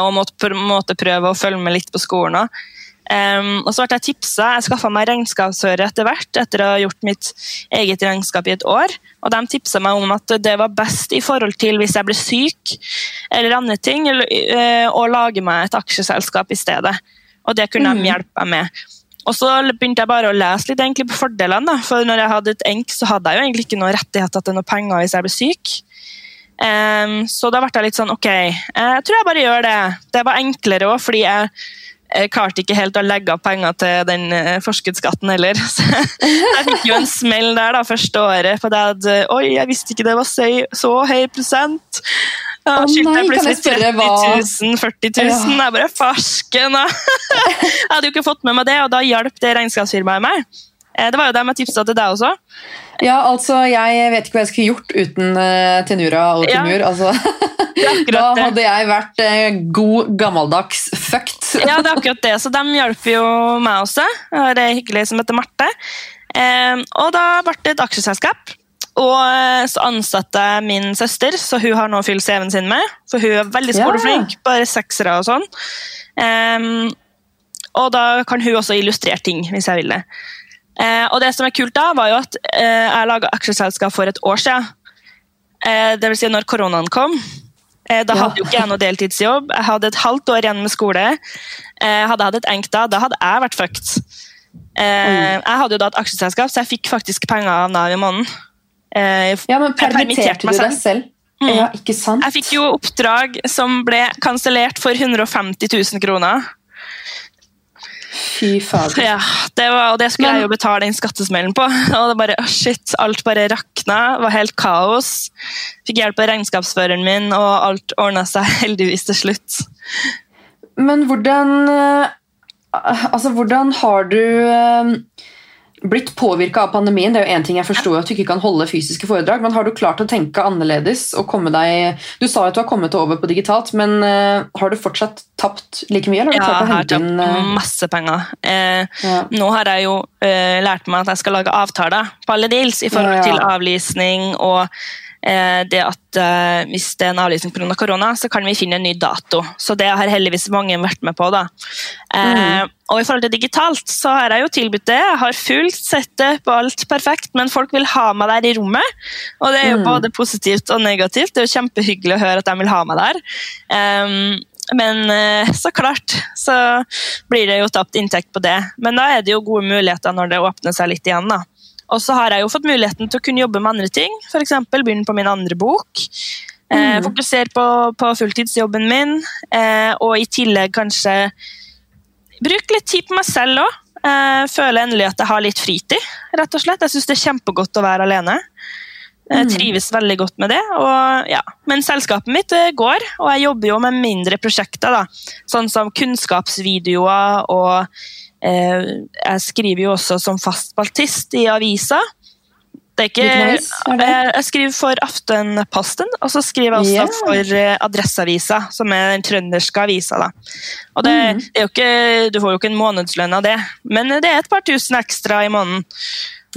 og måtte måte prøve å følge med litt på skolen òg. Um, og så ble jeg tipsa, jeg skaffa meg regnskapsføre etter hvert, etter å ha gjort mitt eget regnskap i et år. Og de tipsa meg om at det var best i forhold til hvis jeg ble syk eller andre ting, eh, å lage meg et aksjeselskap i stedet. Og det kunne de Mhm. hjelpe meg med. Og så begynte jeg bare å lese litt egentlig på fordelene. Da. For når jeg hadde et enk, så hadde jeg jo egentlig ikke noen rettigheter til noen penger hvis jeg ble syk. Um, så da ble jeg litt sånn ok, jeg tror jeg bare gjør det. Det var enklere òg, fordi jeg, jeg klarte ikke helt å legge av penger til den eh, forskuddsskatten heller. Så jeg fikk jo en smell der da, første året. For det hadde, oi, jeg visste ikke det var så, så høy prosent. Da skyldte jeg plutselig 30 000, 40 000. Jeg bare farsken! Jeg hadde jo ikke fått med meg det, og da hjalp det regnskapsfirmaet meg. Eh, Det var jo dem jeg tipsa til deg også. Ja, altså, jeg vet ikke hva jeg skulle gjort uten uh, Tenura og Ja. Altså. Da hadde jeg vært uh, god, gammeldags fucked. Ja, det er akkurat det. Så de hjelper jo meg også. Jeg har ei hyggelig som heter Marte. Um, og da ble det et aksjeselskap. Og eh, så ansatte jeg min søster, så hun har nå fylt CV-en sin med. For hun er veldig Ja. skoleflink, bare seksere og sånn. Um, og da kan hun også illustrere ting, hvis jeg vil det. Eh, og det som er kult da, var jo at eh, jeg laga aksjeselskap for et år siden. Eh, det vil si når koronaen kom. Eh, da Ja. hadde jo ikke jeg noe deltidsjobb. Jeg hadde et halvt år igjen med skole. Eh, hadde jeg hatt et enk da, da hadde jeg vært fucked. Eh, jeg hadde jo da et aksjeselskap, så jeg fikk faktisk penger av Nav i måneden. Eh, Ja, men permitterte du deg selv? Mm. Ja, ikke sant? jeg fikk jo oppdrag som ble kansellert for 150 000 kroner. Fy fader. Ja, det var, og det skulle Men- jeg jo betale den skattesmellen på. Og det bare, oh shit, Alt bare rakna. var helt kaos. Fikk hjelp av regnskapsføreren min, og alt ordna seg heldigvis til slutt. Men hvordan eh, Altså, hvordan har du eh, blitt påvirka av pandemien? Det er jo en ting jeg forstår at du ikke kan holde fysiske foredrag, men har du klart å tenke annerledes og komme deg Du sa at du har kommet over på digitalt, men uh, har du fortsatt tapt like mye? Eller har du Ja, klart jeg å har hente inn tapt uh, masse penger. Eh, ja. nå har jeg jo uh, lært meg at jeg skal lage avtaler på alle deals i forhold Ja, ja. til avlysning og det at eh, hvis det er en avlysning pga. korona, så kan vi finne en ny dato. Så det har heldigvis mange vært med på. da. Eh, Mm. Og i forhold til digitalt så har jeg jo tilbudt det. Jeg har fullt sett det på alt perfekt, men folk vil ha meg der i rommet. Og det er jo Mm. både positivt og negativt. Det er jo kjempehyggelig å høre at de vil ha meg der. Um, men eh, så klart så blir det jo tapt inntekt på det. Men da er det jo gode muligheter når det åpner seg litt igjen. da. Og så har jeg jo fått muligheten til å kunne jobbe med andre ting. F.eks. begynne på min andre bok. Eh, Mm. fokusere på, på fulltidsjobben min, eh, og i tillegg kanskje bruke litt tid på meg selv òg. Eh, føle endelig at jeg har litt fritid, rett og slett. Jeg syns det er kjempegodt å være alene. Jeg Mm. trives veldig godt med det. Og, ja. Men selskapet mitt eh, går, og jeg jobber jo med mindre prosjekter. Da. Sånn som kunnskapsvideoer, og eh, jeg skriver jo også som fastbaltist i avisa. Det er ikke, det? Jeg, skriver for Aftenposten, og så skriver jeg også for eh, Adresseavisa, som er den trønderske avisa. Da. Og det, Mhm. det ikke, du får jo ikke en månedslønn av det, men det er et par tusen ekstra i måneden.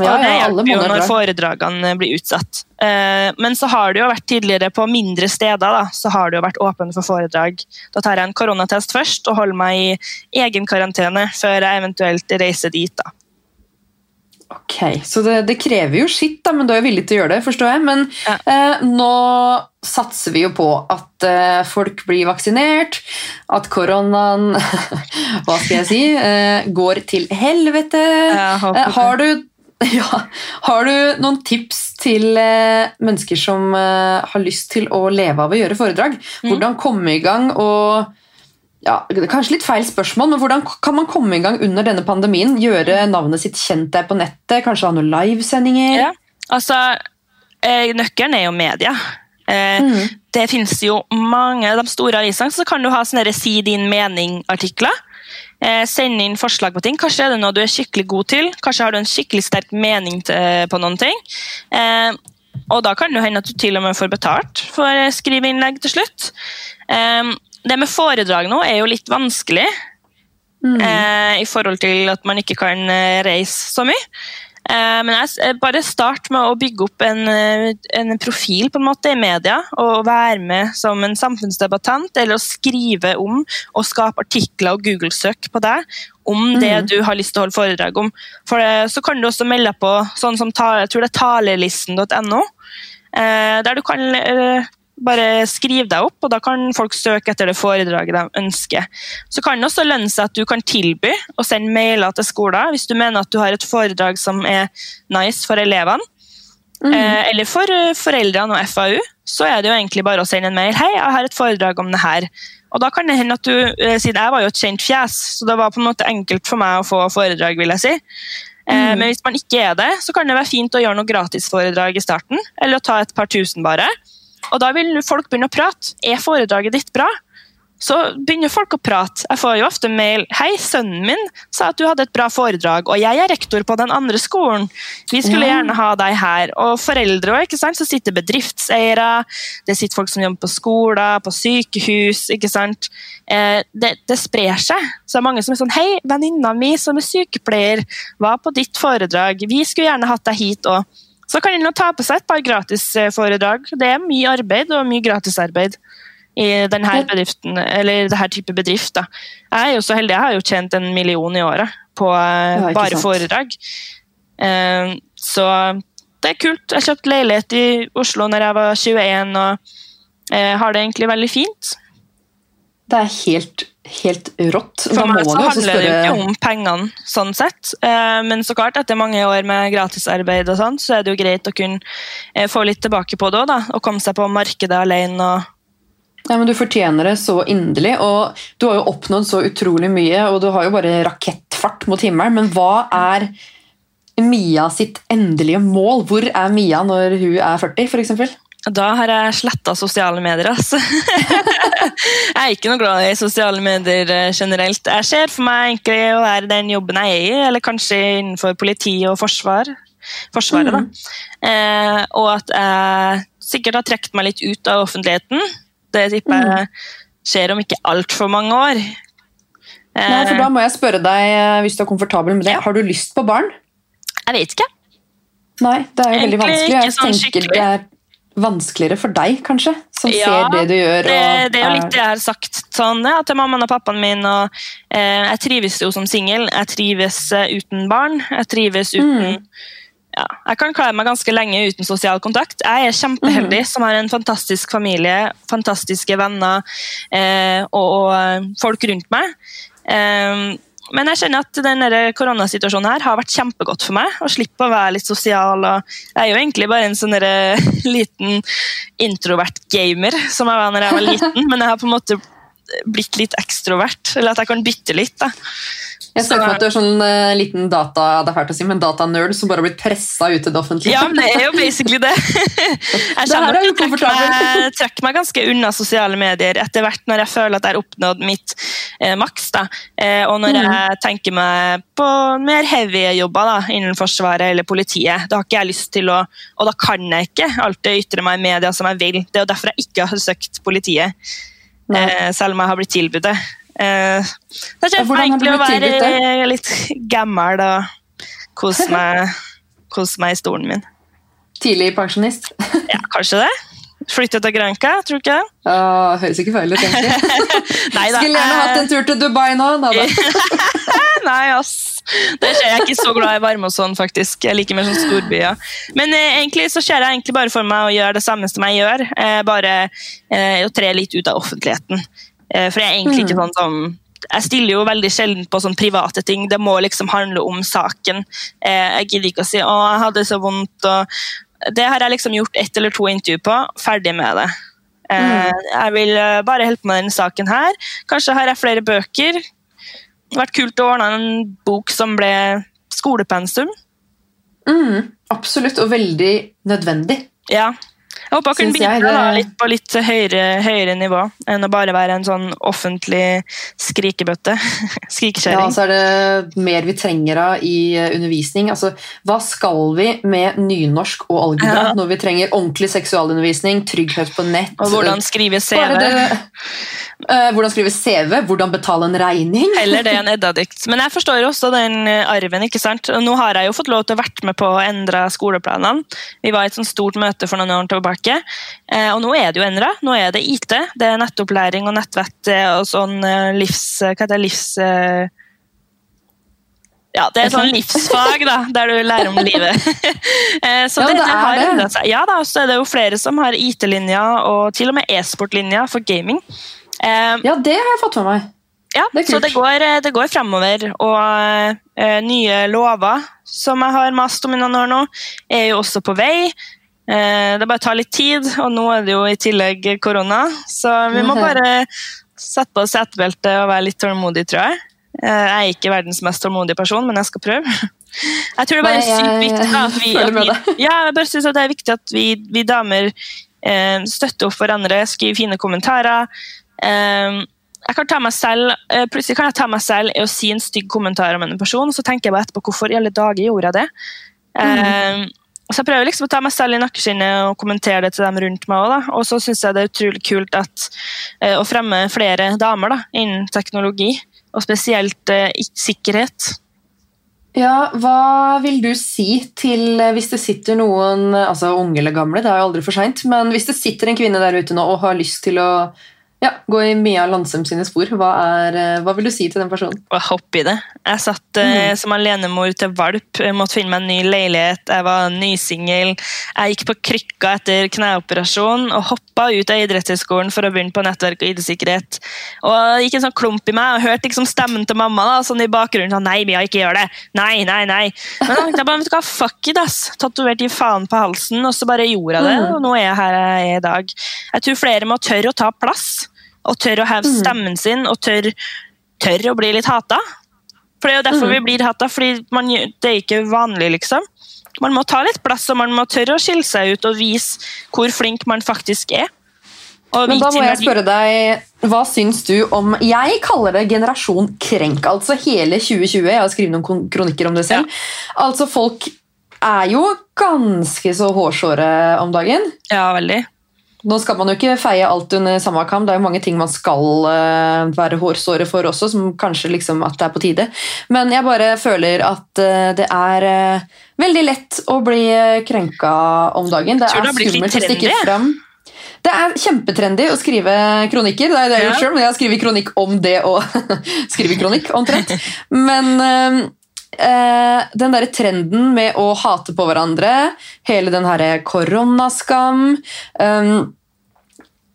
Ja, og det ja, alle hjelper jo måneder når foredragene blir utsatt. Eh, Men så har det jo vært tidligere på mindre steder, da, så har det jo vært åpent for foredrag. Da tar jeg en koronatest først og holder meg i egen karantene før jeg eventuelt reiser dit. da. Ok, Så det, det krever jo skitt, da, men du er villig til å gjøre det, forstår jeg. Men Ja. eh, nå satser vi jo på at eh, folk blir vaksinert, at koronaen Hva skal jeg si? Eh, går til helvete. Jeg håper Eh, har, du, ja, har du noen tips til eh, mennesker som eh, har lyst til å leve av å gjøre foredrag? Mm. Hvordan komme i gang og ja, Kanskje litt feil spørsmål, men hvordan kan man komme i gang under denne pandemien? Gjøre navnet sitt kjent der på nettet? Kanskje ha noen livesendinger? Ja, altså, eh, Nøkkelen er jo media. Mm. Det finnes jo mange av de store avisene, så kan du ha sånne si din mening-artikler. Eh, sende inn forslag på ting. Kanskje er det noe du er skikkelig god til. Kanskje har du en skikkelig sterk mening til, på noen ting. Eh, og da kan det hende at du til og med får betalt for å skrive innlegg til slutt. Eh, det med foredrag nå er jo litt vanskelig Mm. eh, i forhold til at man ikke kan eh, reise så mye. Eh, men jeg, eh, bare start med å bygge opp en, eh, en profil på en måte i media, og være med som en samfunnsdebattant, eller å skrive om og skape artikler og Google-søk på deg om det Mhm. du har lyst til å holde foredrag om. For det, Så kan du også melde på sånn som jeg tror det er talelisten.no, der du kan bare skriv deg opp, og da kan folk søke etter det foredraget de ønsker. Så kan det også lønne seg at du kan tilby å sende mailer til skoler hvis du mener at du har et foredrag som er nice for elevene. Mm. Eh, eller for eh, foreldrene og FAU, så er det jo egentlig bare å sende en mail. Hei, jeg har et foredrag om det her. Og da kan det hende at du, eh, Siden jeg var jo et kjent fjes, så det var på en måte enkelt for meg å få foredrag. vil jeg si. Mm. Men hvis man ikke er det, så kan det være fint å gjøre noe gratisforedrag i starten. Eller å ta et par tusen bare. Og da vil folk begynne å prate. Er foredraget ditt bra? Så begynner folk å prate. Jeg får jo ofte mail. 'Hei, sønnen min sa at du hadde et bra foredrag, og jeg er rektor på den andre skolen.' 'Vi skulle gjerne ha deg her.' Og foreldre òg, ikke sant. Så sitter bedriftseiere, det sitter folk som jobber på skoler, på sykehus, ikke sant. Eh, det, det sprer seg. Så det er mange som er sånn 'Hei, venninna mi som er sykepleier, var på ditt foredrag. Vi skulle gjerne hatt deg hit òg.' Så kan en ta på seg et par gratisforedrag. Det er mye arbeid og mye gratisarbeid i denne bedriften, eller denne type bedrift. Da. Jeg er jo så heldig, jeg har jo tjent en million i året på eh, bare sant. foredrag. Eh, så det er kult. Jeg kjøpte leilighet i Oslo når jeg var 21 og eh, har det egentlig veldig fint. Det er helt, helt rått. For meg så handler spørre... det jo ikke om pengene, sånn sett. Eh, Men så klart, etter mange år med gratisarbeid og sånn, så er det jo greit å kunne eh, få litt tilbake på det òg, da. Og komme seg på markedet alene og Ja, men Du fortjener det så inderlig, og du har jo oppnådd så utrolig mye, og du har jo bare rakettfart mot himmelen, men hva er Mia sitt endelige mål? Hvor er Mia når hun er 40, f.eks.? Da har jeg sletta sosiale medier. Altså. jeg er ikke noe glad i sosiale medier eh, generelt. Jeg ser for meg egentlig å være den jobben jeg er i, eller kanskje innenfor politi og forsvar. Forsvaret, Mm. da. Eh, og at jeg sikkert har trukket meg litt ut av offentligheten. Det tipper Mm. jeg skjer om ikke altfor mange år. Eh, Nei, for Da må jeg spørre deg, eh, hvis du er komfortabel med det, Ja. har du lyst på barn? jeg vet ikke. Nei, det er jo veldig vanskelig. Jeg sånn tenker det er vanskeligere for deg, kanskje, som Ja, ser det du gjør. Og det er jo litt det jeg har sagt sånn, ja, til mammaen og pappaen min. Og, eh, jeg trives jo som singel. Jeg trives eh, uten barn. Jeg trives uten Mm. ja, Jeg kan klare meg ganske lenge uten sosial kontakt. Jeg er kjempeheldig som har en fantastisk familie, fantastiske venner eh, og, og eh, folk rundt meg. Eh, men jeg kjenner at denne koronasituasjonen her har vært kjempegodt for meg. Å slippe å være litt sosial. Og jeg er jo egentlig bare en sånn derre liten introvert gamer som jeg var når jeg var liten, men jeg har på en måte blitt litt ekstrovert. Eller at jeg kan bytte litt. da. Jeg ser for meg at du er sånn uh, liten data det er fælt å si, men datanerd som bare har blitt pressa ut i det offentlige. Ja, men det er jo basically det. Jeg Det at jeg er jo til å trekke komfortabelt. meg, trekke meg ganske unna sosiale medier etter hvert når jeg føler at jeg har oppnådd mitt eh, maks. Da. Eh, og når Mm. jeg tenker meg på mer heavy jobber da, innen Forsvaret eller politiet. Da har ikke jeg lyst til å, og da kan jeg ikke alltid ytre meg i media som jeg vil. Det er jo derfor jeg ikke har søkt politiet, eh, selv om jeg har blitt tilbudt det. Eh, det er egentlig å være litt gammel og kose meg, kose meg i stolen min. Tidlig pensjonist. Ja, kanskje det. Flytte til Granca, tror du ikke det? Høres ikke feil ut, egentlig. Skulle gjerne hatt eh, en tur til Dubai nå. Da, da. Nei, ass. Det skjer jeg er ikke så glad i varme og sånn, faktisk. Jeg liker mer sånn storbyer. Men eh, egentlig så ser jeg egentlig bare for meg å gjøre det samme som jeg gjør, eh, bare eh, å tre litt ut av offentligheten. Eh, for jeg er egentlig ikke sånn som jeg stiller jo veldig sjelden på sånn private ting. Det må liksom handle om saken. Eh, jeg gidder ikke å si 'å, jeg hadde så vondt'. Det har jeg liksom gjort ett eller to intervju på. Ferdig med det. Mm. Jeg vil eh, bare holde på med denne saken her. Kanskje har jeg flere bøker. Det hadde vært kult å ordne en bok som ble skolepensum. Mm, absolutt, og veldig nødvendig. Ja. Jeg håper jeg kunne jeg bidra det- litt på litt høyere, høyere nivå enn å bare være en sånn offentlig skrikebøtte. Ja, så er det mer vi trenger av i eh, undervisning. Altså, hva skal vi med nynorsk og algebra Ja. når vi trenger ordentlig seksualundervisning, trygghet på nett Og hvordan skrive CV. Bare det, eh, hvordan skrive CV, hvordan betale en regning. Heller det enn Edda-dikt. Men jeg forstår også den eh, arven. ikke sant? Og nå har jeg jo fått lov til å vært med på å endre skoleplanene. Vi var i et sånt stort møte for noen år tilbake, eh, og nå er det jo endra. Nå er det IT, det er nettopplæring og nettvett eh, og sånn eh, livs... Hva heter det? Livs... eh, Ja, det er sånn livsfag da, der du lærer om livet. Eh, så Ja, det, det er har endret seg. Ja da, så er det jo flere som har IT-linja og til og med e-sport-linja for gaming. Eh, Ja, det har jeg fått med meg. ja, Det så det går, eh, det går fremover. Og eh, nye lover, som jeg har mast om i noen år nå, er jo også på vei. Eh, det bare tar litt tid, og nå er det jo i tillegg korona, så vi må bare sette på setebeltet og være litt tålmodig, tror jeg. Jeg er ikke verdens mest tålmodige person, men jeg skal prøve. Jeg tror det bare er sykt viktig da, at vi, at vi, ja, jeg bare synes det er viktig at vi, vi damer eh, støtter opp hverandre, skriver fine kommentarer. Eh, jeg kan ta meg selv, eh, plutselig kan jeg ta meg selv i å si en stygg kommentar om en person, så tenker jeg bare etterpå hvorfor i alle dager gjorde jeg det. Eh, så jeg prøver liksom å ta meg selv i nakkeskinnet og kommentere det til dem rundt meg også, da. Og så syns jeg det er utrolig kult at, eh, å fremme flere damer da, innen teknologi, og spesielt uh, sikkerhet. Ja, Hva vil du si til hvis det sitter noen altså unge eller gamle, det er jo aldri for seint, men hvis det sitter en kvinne der ute nå og har lyst til å ja, gå i Mia Landsem sine spor, hva, er, eh, hva vil du si til den personen? og hoppe i det. Jeg satt eh, som alenemor til valp, jeg måtte finne meg en ny leilighet, jeg var nysingel. Jeg gikk på krykka etter kneoperasjon og hoppa ut av idrettshøyskolen for å begynne på nettverk og ID-sikkerhet. Og det gikk en sånn klump i meg, og hørte liksom stemmen til mamma da, sånn i bakgrunnen. sånn, Nei, Mia, ikke gjør det! Nei, nei, nei. Men da tenkte jeg bare, vet du hva, fuck it, ass. Tatovert i faen på halsen, og så bare gjorde jeg det, Mm. og nå er jeg her jeg er i dag. Jeg tror flere må tørre å ta plass, og tørre å heve stemmen sin, og tørre tør å bli litt hata. For Det er jo derfor Mm. vi blir hata, fordi man, det er ikke vanlig. liksom. Man må ta litt plass, og man må tørre å skille seg ut og vise hvor flink man faktisk er. Men da må jeg spørre deg, Hva syns du om Jeg kaller det generasjon krenk. Altså hele 2020. Jeg har skrevet noen kronikker om det selv. Altså Folk er jo ganske så hårsåre om dagen. Ja, veldig. Nå skal man jo ikke feie alt under samme kam. Det er jo mange ting man skal eh, være hårsåre for også, som kanskje liksom at det er på tide. Men jeg bare føler at eh, det er eh, veldig lett å bli krenka om dagen. Det er skummelt å stikke fram. Det er kjempetrendy å skrive kronikker. Det er det jeg gjort selv, men jeg har skrevet kronikk om det å skrive kronikk, omtrent. Men eh, den derre trenden med å hate på hverandre, hele den herre koronaskam eh,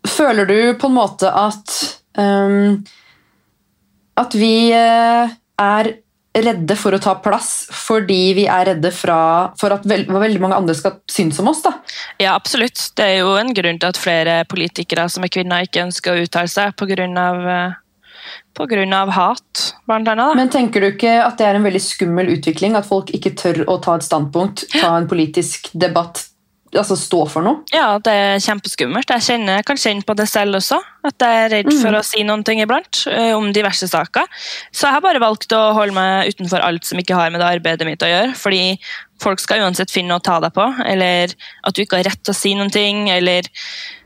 Føler du på en måte at eh, At vi eh, er redde for å ta plass fordi vi er redde fra, for at veld, veldig mange andre skal synes om oss? da? Ja, absolutt. Det er jo en grunn til at flere politikere som er kvinner, ikke ønsker å uttale seg pga. Av hat, blant annet. Men tenker du ikke at det er en veldig skummel utvikling? At folk ikke tør å ta et standpunkt, ta en politisk debatt, altså stå for noe? Ja, det er kjempeskummelt. Jeg, kjenner, jeg kan kjenne på det selv også. At jeg er redd for å si noen ting iblant eh, om diverse saker. Så jeg har bare valgt å holde meg utenfor alt som ikke har med det arbeidet mitt å gjøre. Fordi folk skal uansett finne noe å ta deg på, eller at du ikke har rett til å si noen ting, eller,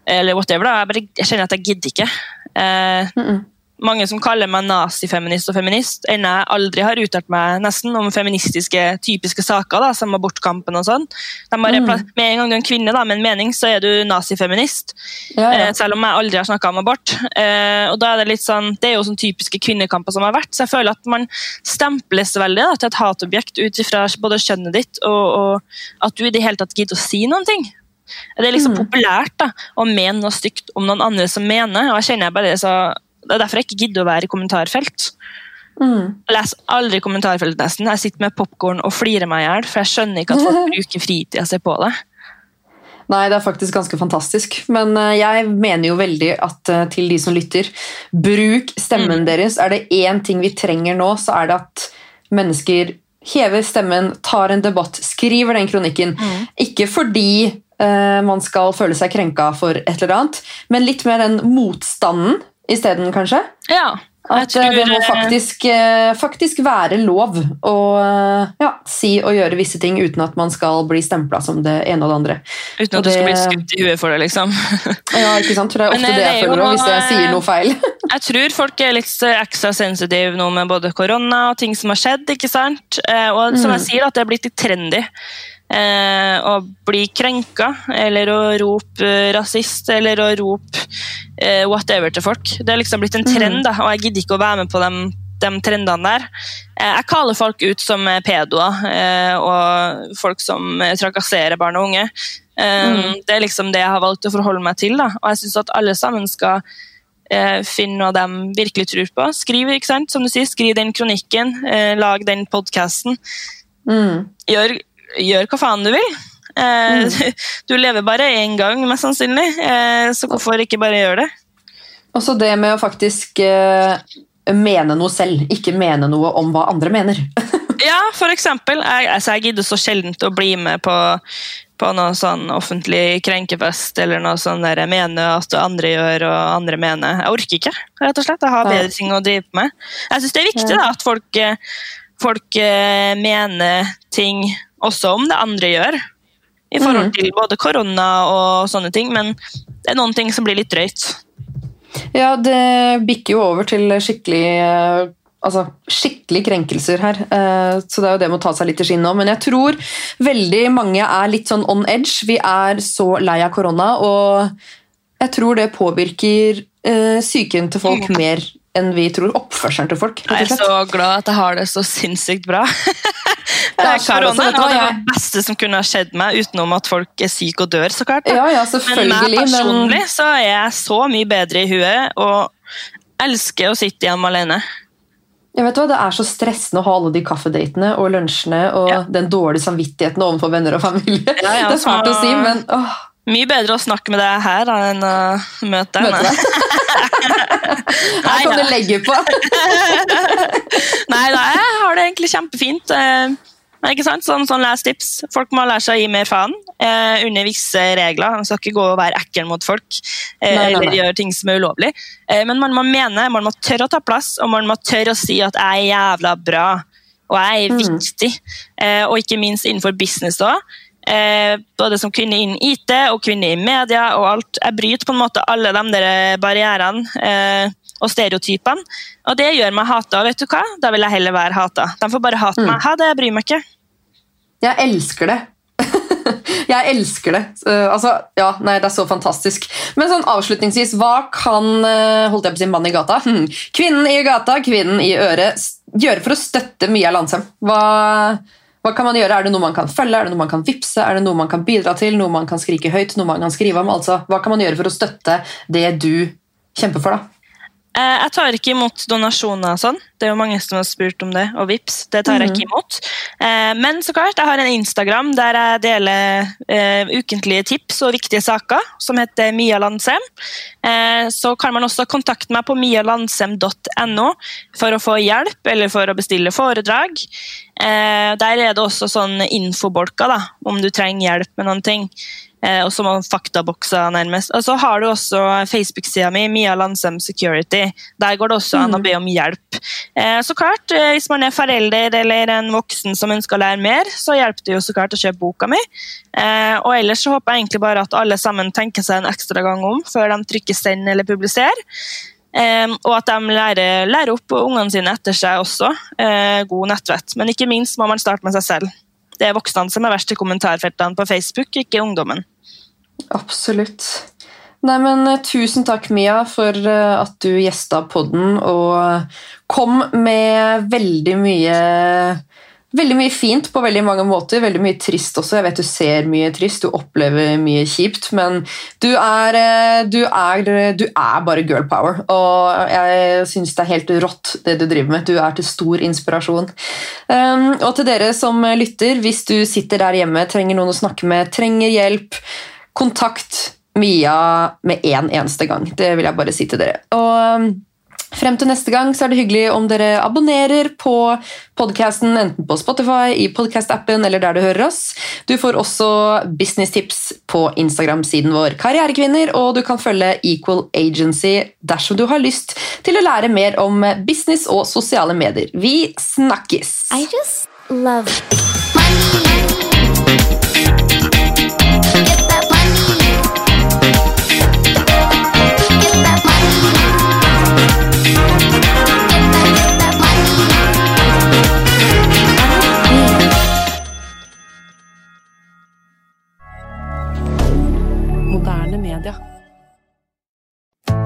eller whatever. Da. Jeg, bare, jeg kjenner at jeg gidder ikke. Eh, Mm -mm. Mange som kaller meg nazifeminist og feminist, enn jeg aldri har uttalt meg nesten om feministiske typiske saker, da, som abortkampen og sånn. Mm. Med en gang du er en kvinne da, med en mening, så er du nazifeminist. Ja, ja. Eh, selv om jeg aldri har snakka om abort. Eh, og da er Det litt sånn, det er jo sånn typiske kvinnekamper som har vært, så jeg føler at man stemples veldig da, til et hatobjekt ut ifra både kjønnet ditt og, og at du i det hele tatt gidder å si noen ting. Det er liksom Mm. populært da, å mene noe stygt om noen andre som mener, og jeg kjenner jeg bare så, det er derfor jeg ikke gidder å være i kommentarfelt. Mm. Jeg leser aldri kommentarfelt nesten. Jeg sitter med popkorn og flirer meg i hjel, for jeg skjønner ikke at folk bruker fritida si på det. Nei, det er faktisk ganske fantastisk. Men eh, jeg mener jo veldig at eh, til de som lytter, bruk stemmen deres. Er det én ting vi trenger nå, så er det at mennesker hever stemmen, tar en debatt, skriver den kronikken. Ikke fordi uh, man skal føle seg krenka for et eller annet, men litt mer den motstanden isteden, kanskje. Ja, At eh, det må eh, faktisk, eh, faktisk være lov å ja, si og gjøre visse ting uten at man skal bli stempla som det ene og det andre. Uten at at du skal bli skutt i huet for det, liksom. Ja, ikke sant? Det er Men, ofte eh, det det jeg er føler også, hvis jeg sier noe feil. Jeg tror folk er litt ekstra sensitive nå med både korona og ting som har skjedd. ikke sant? Og som jeg sier, at det er blitt litt trendy. Eh, å bli krenka, eller å rope eh, rasist, eller å rope eh, whatever til folk. Det er liksom blitt en trend, da, og jeg gidder ikke å være med på de, de trendene der. Eh, jeg kaller folk ut som eh, pedoer, og folk som trakasserer barn og unge. Mm. Det er liksom det jeg har valgt å forholde meg til, da. og jeg syns at alle sammen skal finne noe de virkelig tror på. Skriv ikke sant? Som du sier, skriv den kronikken, lag den podkasten. Mm. Gjør, gjør hva faen du vil. Eh, Du lever bare én gang, mest sannsynlig, eh, så hvorfor ikke bare gjøre det? Og så det med å faktisk eh, mene noe selv, ikke mene noe om hva andre mener. Ja, for eksempel. Jeg, altså, jeg gidder så sjeldent å bli med på, på noe sånn offentlig krenkefest eller noe sånn der jeg mener at andre gjør og andre mener. Jeg orker ikke, rett og slett. Jeg har bedre ting å drive med. Jeg syns det er viktig da, at folk, folk mener ting også om det andre gjør. I forhold Mhm. til både korona og sånne ting, men det er noen ting som blir litt drøyt. Ja, det bikker jo over til skikkelig eh, Altså, skikkelig krenkelser her. Eh, Så det er jo det med å ta seg litt i skinn nå. Men jeg tror veldig mange er litt sånn on edge. Vi er så lei av korona, og jeg tror det påvirker eh, psyken til folk mer enn vi tror. Oppførselen til folk, Jeg er så glad at jeg har det så sinnssykt bra. Det er Korona det var det beste som kunne ha skjedd meg, utenom at folk er syke og dør, så klart. Ja, ja, Men meg. Men personlig så er jeg så mye bedre i huet og elsker å sitte hjemme alene. jeg vet hva, det er så stressende å ha alle de kaffedatene og lunsjene og Ja. den dårlige samvittigheten overfor venner og familie. Det er fælt å si, men åh, Mye bedre å snakke med deg her da, enn å møte deg. møte deg. Her kan du legge på. Nei da, jeg har det egentlig kjempefint. Eh, ikke sant? Sånn, sånn last tips. Folk må lære seg å gi mer faen eh, under visse regler. Man skal ikke gå og være ekkel mot folk eh, Nei, nei, eller gjøre ting som er ulovlig. Eh, men man må mene, man må tørre å ta plass, og man må tørre å si at jeg er jævla bra. Og jeg er Mm. viktig. Eh, og ikke minst innenfor business da. Eh, både som kvinne innen IT og kvinne i media og alt. Jeg bryter på en måte alle de der barrierene eh, og stereotypene. Og det gjør meg hata. Vet du hva? Da vil jeg heller være hata. De får bare hate Mm. meg. Ha det, jeg bryr meg ikke. Jeg elsker det. jeg elsker det. Uh, altså, ja, nei, det er så fantastisk. Men sånn avslutningsvis, hva kan uh, holdt jeg på å si mann i gata? Hm. Kvinnen i gata, kvinnen i øret, gjøre for å støtte Mia Landsem? Hva, hva kan man gjøre? Er det noe man kan følge? Er det noe man kan vippse? Er det noe man kan bidra til? Noe man kan skrike høyt? Noe man kan skrive om? Altså, hva kan man gjøre for å støtte det du kjemper for? da? Eh, Jeg tar ikke imot donasjoner og sånn. Det er jo mange som har spurt om det, og vips, det tar jeg ikke imot. Eh, Men så klart, jeg har en Instagram der jeg deler eh, ukentlige tips og viktige saker, som heter Mia Landsem. Så kan man også kontakte meg på mialandsem.no for å få hjelp eller for å bestille foredrag. Der er det også sånn infobolker, da, om du trenger hjelp med noen ting. Eh, og så må faktabokser nærmest. Og så har du også Facebook-sida mi, Mia Landsem Security. Der går det også an å be om hjelp. Eh, så klart, eh, Hvis man er forelder eller en voksen som ønsker å lære mer, så hjelper det jo så klart å kjøpe boka mi. Eh, og ellers så håper jeg egentlig bare at alle sammen tenker seg en ekstra gang om før de trykker send eller publiserer. Um, og at de lærer, lærer opp ungene sine etter seg også. Uh, god nettvett. Men ikke minst må man starte med seg selv. Det er voksne som er verst i kommentarfeltene på Facebook, ikke ungdommen. Absolutt. Nei, men eh, Tusen takk, Mia, for eh, at du gjesta podden og kom med veldig mye Veldig mye fint på veldig mange måter. Veldig mye trist også. Jeg vet du ser mye trist, du opplever mye kjipt, men du er, eh, du er, du er bare girl power. Og jeg syns det er helt rått, det du driver med. Du er til stor inspirasjon. Um, og til dere som lytter, hvis du sitter der hjemme, trenger noen å snakke med, trenger hjelp, kontakt Mia med en eneste gang. Det vil jeg bare si til dere. Og um, Frem til neste gang så er det hyggelig om dere abonnerer på podcasten, enten på Spotify, i podcast-appen eller der du hører oss. Du får også businesstips på Instagram-siden vår Karrierekvinner, og du kan følge Equal Agency dersom du har lyst til å lære mer om business og sosiale medier. Vi snakkes! I just love money. Get money.